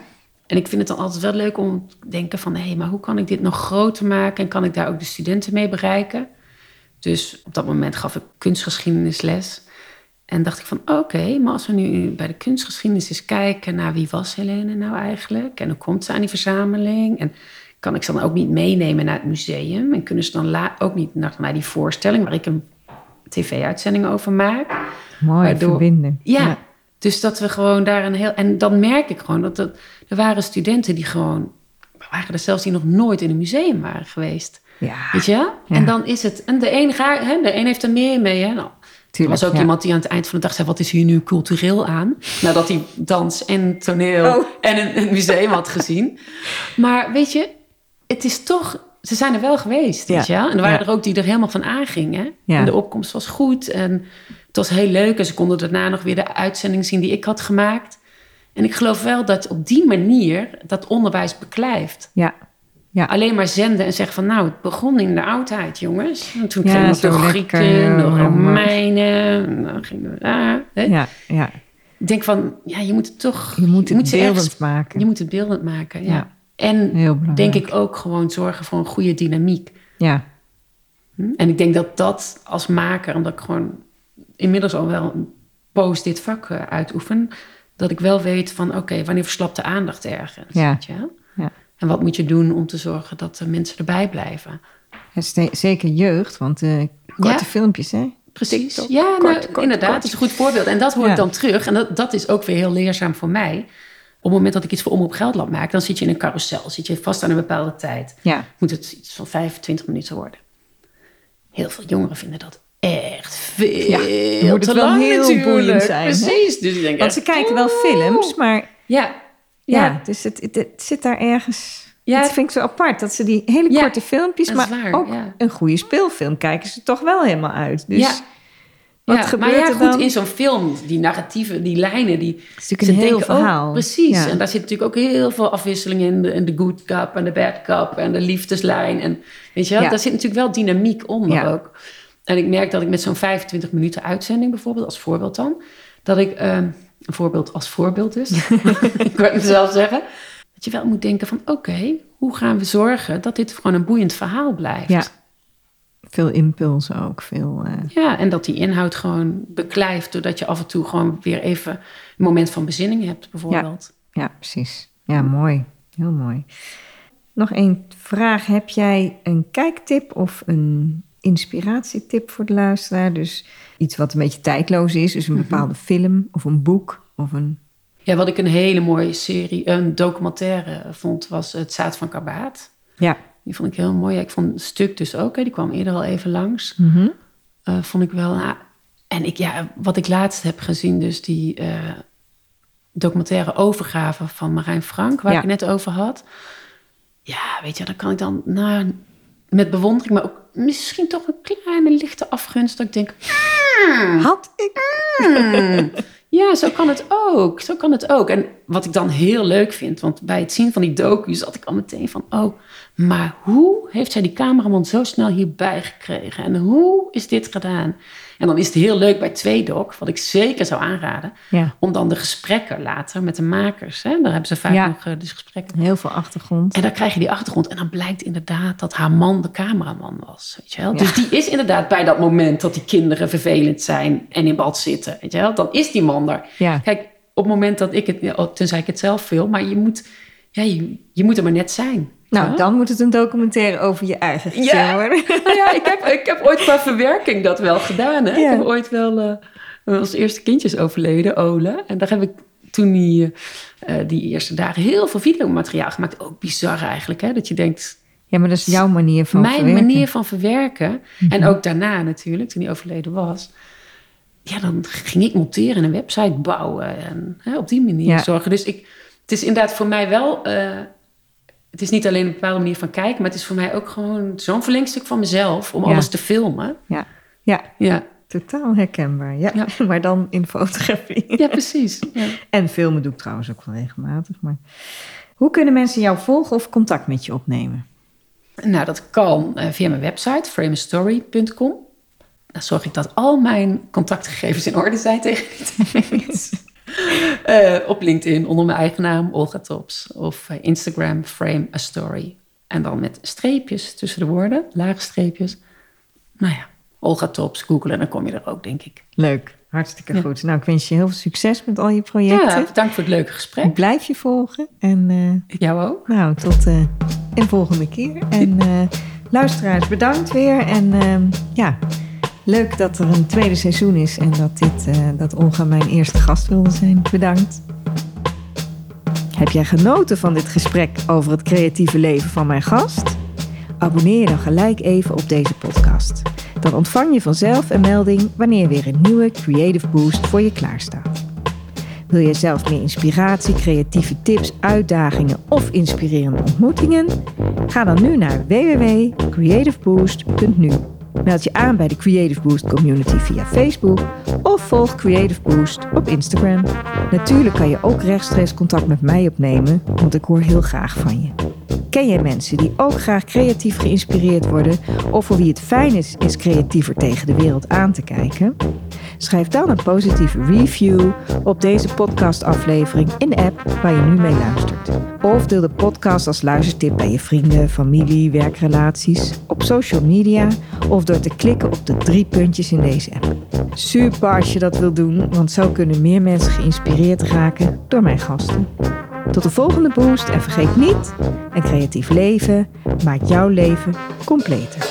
En ik vind het dan altijd wel leuk om te denken van... hé, maar hoe kan ik dit nog groter maken? En kan ik daar ook de studenten mee bereiken? Dus op dat moment gaf ik kunstgeschiedenisles. En dacht ik van, oké, maar als we nu bij de kunstgeschiedenis eens kijken... naar wie was Helene nou eigenlijk? En hoe komt ze aan die verzameling? En kan ik ze dan ook niet meenemen naar het museum? En kunnen ze dan ook niet naar, naar die voorstelling... waar ik een tv-uitzending over maak? Mooi, Waardoor- verbinden. Ja, dus dat we gewoon daar een heel... En dan merk ik gewoon dat er, er waren studenten die gewoon... Waren er zelfs die nog nooit in een museum waren geweest. Ja, Weet je? Ja. En dan is het... En de een, ga, hè, de een heeft er meer mee. Hè? Nou, er was ook ja. iemand die aan het eind van de dag zei... wat is hier nu cultureel aan? Nadat hij dans en toneel Oh. en een, een museum had gezien. Maar weet je, het is toch... Ze zijn er wel geweest, Ja. weet je? En er waren er ook die er helemaal van aangingen. En de opkomst was goed. En was heel leuk. En ze konden daarna nog weer de uitzending zien die ik had gemaakt. En ik geloof wel dat op die manier dat onderwijs beklijft. Ja, ja. Alleen maar zenden en zeggen van... nou, het begon in de oudheid, jongens. En toen Ja, gingen we de lekker, Grieken, de eh, Romeinen... en dan gingen we daar. hè. ja, ja. Ik denk van, ja, je moet het toch... Je moet het beeldend ergens- maken. Je moet het beeldend maken, ja. Ja. En denk ik ook gewoon zorgen voor een goede dynamiek. Ja, Hm? En ik denk dat dat als maker, omdat ik gewoon inmiddels al wel een poos dit vak eh, uitoefen, dat ik wel weet van oké, wanneer verslapt de aandacht ergens? Ja. weet je? Ja. En wat moet je doen om te zorgen dat de mensen erbij blijven? Zeker jeugd, want korte Ja. filmpjes, hè? Precies. TikTok, ja, nou, kort, inderdaad, dat is een goed voorbeeld. En dat hoor Ja. ik dan terug. En dat, dat is ook weer heel leerzaam voor mij. Op het moment dat ik iets voor Omroep Gelderland maak, dan zit je in een carousel. Zit je vast aan een bepaalde tijd. Ja, Moet het iets van 25 minuten worden. Heel veel jongeren vinden dat echt veel Ja, moet te lang heel natuurlijk. boeiend zijn, hè? Precies. Dus ik denk want ze kijken wel films, maar Ja. ja, Ja. dus het, het, het zit daar ergens... Ja. dat vind ik zo apart, dat ze die hele Ja, korte filmpjes, maar waar, ook een goede speelfilm kijken ze toch wel helemaal uit. Dus Ja. wat ja, gebeurt maar ja, er goed, dan? in zo'n film, die narratieven, die lijnen, die... Het is natuurlijk ze een heel denken verhaal. precies. En daar zit natuurlijk ook heel veel afwisseling in. De, in de good cup en de bad cup en de liefdeslijn. En weet je wel, daar zit natuurlijk wel dynamiek onder ook. En ik merk dat ik met zo'n 25 minuten uitzending bijvoorbeeld, als voorbeeld dan... dat ik, ehm, een voorbeeld als voorbeeld dus, ik wou het zelf zeggen... dat je wel moet denken van, oké, hoe gaan we zorgen dat dit gewoon een boeiend verhaal blijft? Ja. Veel impulsen ook, veel... eh, Ja, en dat die inhoud gewoon beklijft, doordat je af en toe gewoon weer even een moment van bezinning hebt, bijvoorbeeld. Ja, precies. Ja, mooi. Heel mooi. Nog één vraag. Heb jij een kijktip of een inspiratietip voor de luisteraar? Dus iets wat een beetje tijdloos is. Dus een Mhm. bepaalde film of een boek of een... Ja, wat ik een hele mooie serie, een documentaire vond, was Het Zaad van Karbaat. Ja. Die vond ik heel mooi. Ja, ik vond het stuk dus ook, hè, die kwam eerder al even langs. Mhm. Eh, vond ik wel. nou, en ik, ja, wat ik laatst heb gezien, dus die eh, documentaire overgave van Marijn Frank, waar Ja. ik het net over had. Ja, weet je, dan kan ik dan nou, met bewondering, maar ook misschien toch een kleine lichte afgunst, dat ik denk, Had ik... Hmm, ja, zo kan het ook. Zo kan het ook. En wat ik dan heel leuk vind, want bij het zien van die docu zat ik al meteen van, oh, maar hoe heeft zij die cameraman zo snel hierbij gekregen? En hoe is dit gedaan? En dan is het heel leuk bij Tweedok, wat ik zeker zou aanraden, Ja. om dan de gesprekken later met de makers. Hè? Daar hebben ze vaak Ja. nog eh, dus gesprekken. Heel veel achtergrond. En dan krijg je die achtergrond. En dan blijkt inderdaad dat haar man de cameraman was. Weet je wel? Ja. Dus die is inderdaad bij dat moment dat die kinderen vervelend zijn en in bad zitten. Weet je wel? Dan is die man er. Kijk, op het moment dat ik het, tenzij ik het zelf film, maar je moet, ja, je, je moet er maar net zijn. Nou, dan moet het een documentaire over je eigen gezin Ja. worden. Nou ja, ik heb, ik heb ooit qua verwerking dat wel gedaan. Hè? Ja. Ik heb ooit wel... eh ons eerste kindje is overleden, Ole. En daar heb ik toen die, eh, die eerste dagen heel veel videomateriaal gemaakt. Ook bizar eigenlijk, hè? Dat je denkt, Ja, maar dat is jouw manier van mijn verwerken. manier van verwerken. En ook daarna natuurlijk, toen hij overleden was. Ja, dan ging ik monteren en een website bouwen. En hè, op die manier Ja. zorgen. Dus ik, het is inderdaad voor mij wel... eh, het is niet alleen een bepaalde manier van kijken... maar het is voor mij ook gewoon zo'n verlengstuk van mezelf... om Ja. alles te filmen. Ja. ja, Ja, totaal herkenbaar. Ja. Ja. maar dan in fotografie. ja precies. Ja. En filmen doe ik trouwens ook wel regelmatig. Maar hoe kunnen mensen jou volgen of contact met je opnemen? Nou, dat kan eh, via mijn website, framestory.com. Dan zorg ik dat al mijn contactgegevens in orde zijn tegen die tijd. Eh, op LinkedIn onder mijn eigen naam, Olga Tops. Of eh, Instagram, Frame a Story. En dan met streepjes tussen de woorden, lage streepjes. Nou ja, Olga Tops, googlen, dan kom je er ook, denk ik. Leuk, hartstikke Ja. goed. Nou, ik wens je heel veel succes met al je projecten. Ja, bedankt voor het leuke Ik gesprek. blijf je volgen. En eh, Ik jou ook. nou, tot eh, een volgende keer. En luisteraars, bedankt weer. En ja, leuk dat er een tweede seizoen is. En dat, dit, eh, dat Olga mijn eerste gast wilde zijn. Bedankt. Heb jij genoten van dit gesprek over het creatieve leven van mijn gast? Abonneer je dan gelijk even op deze podcast. Dan ontvang je vanzelf een melding wanneer weer een nieuwe Creative Boost voor je klaarstaat. Wil je zelf meer inspiratie, creatieve tips, uitdagingen of inspirerende ontmoetingen? Ga dan nu naar www.creativeboost.nu. Meld je aan bij de Creative Boost community via Facebook of volg Creative Boost op Instagram. Natuurlijk kan je ook rechtstreeks contact met mij opnemen, want ik hoor heel graag van je. Ken jij mensen die ook graag creatief geïnspireerd worden of voor wie het fijn is eens creatiever tegen de wereld aan te kijken? Schrijf dan een positieve review op deze podcastaflevering in de app waar je nu mee luistert. Of deel de podcast als luistertip bij je vrienden, familie, werkrelaties, op social media of door te klikken op de drie puntjes in deze app. Super als je dat wil doen, want zo kunnen meer mensen geïnspireerd raken door mijn gasten. Tot de volgende boost en vergeet niet, een creatief leven maakt jouw leven completer.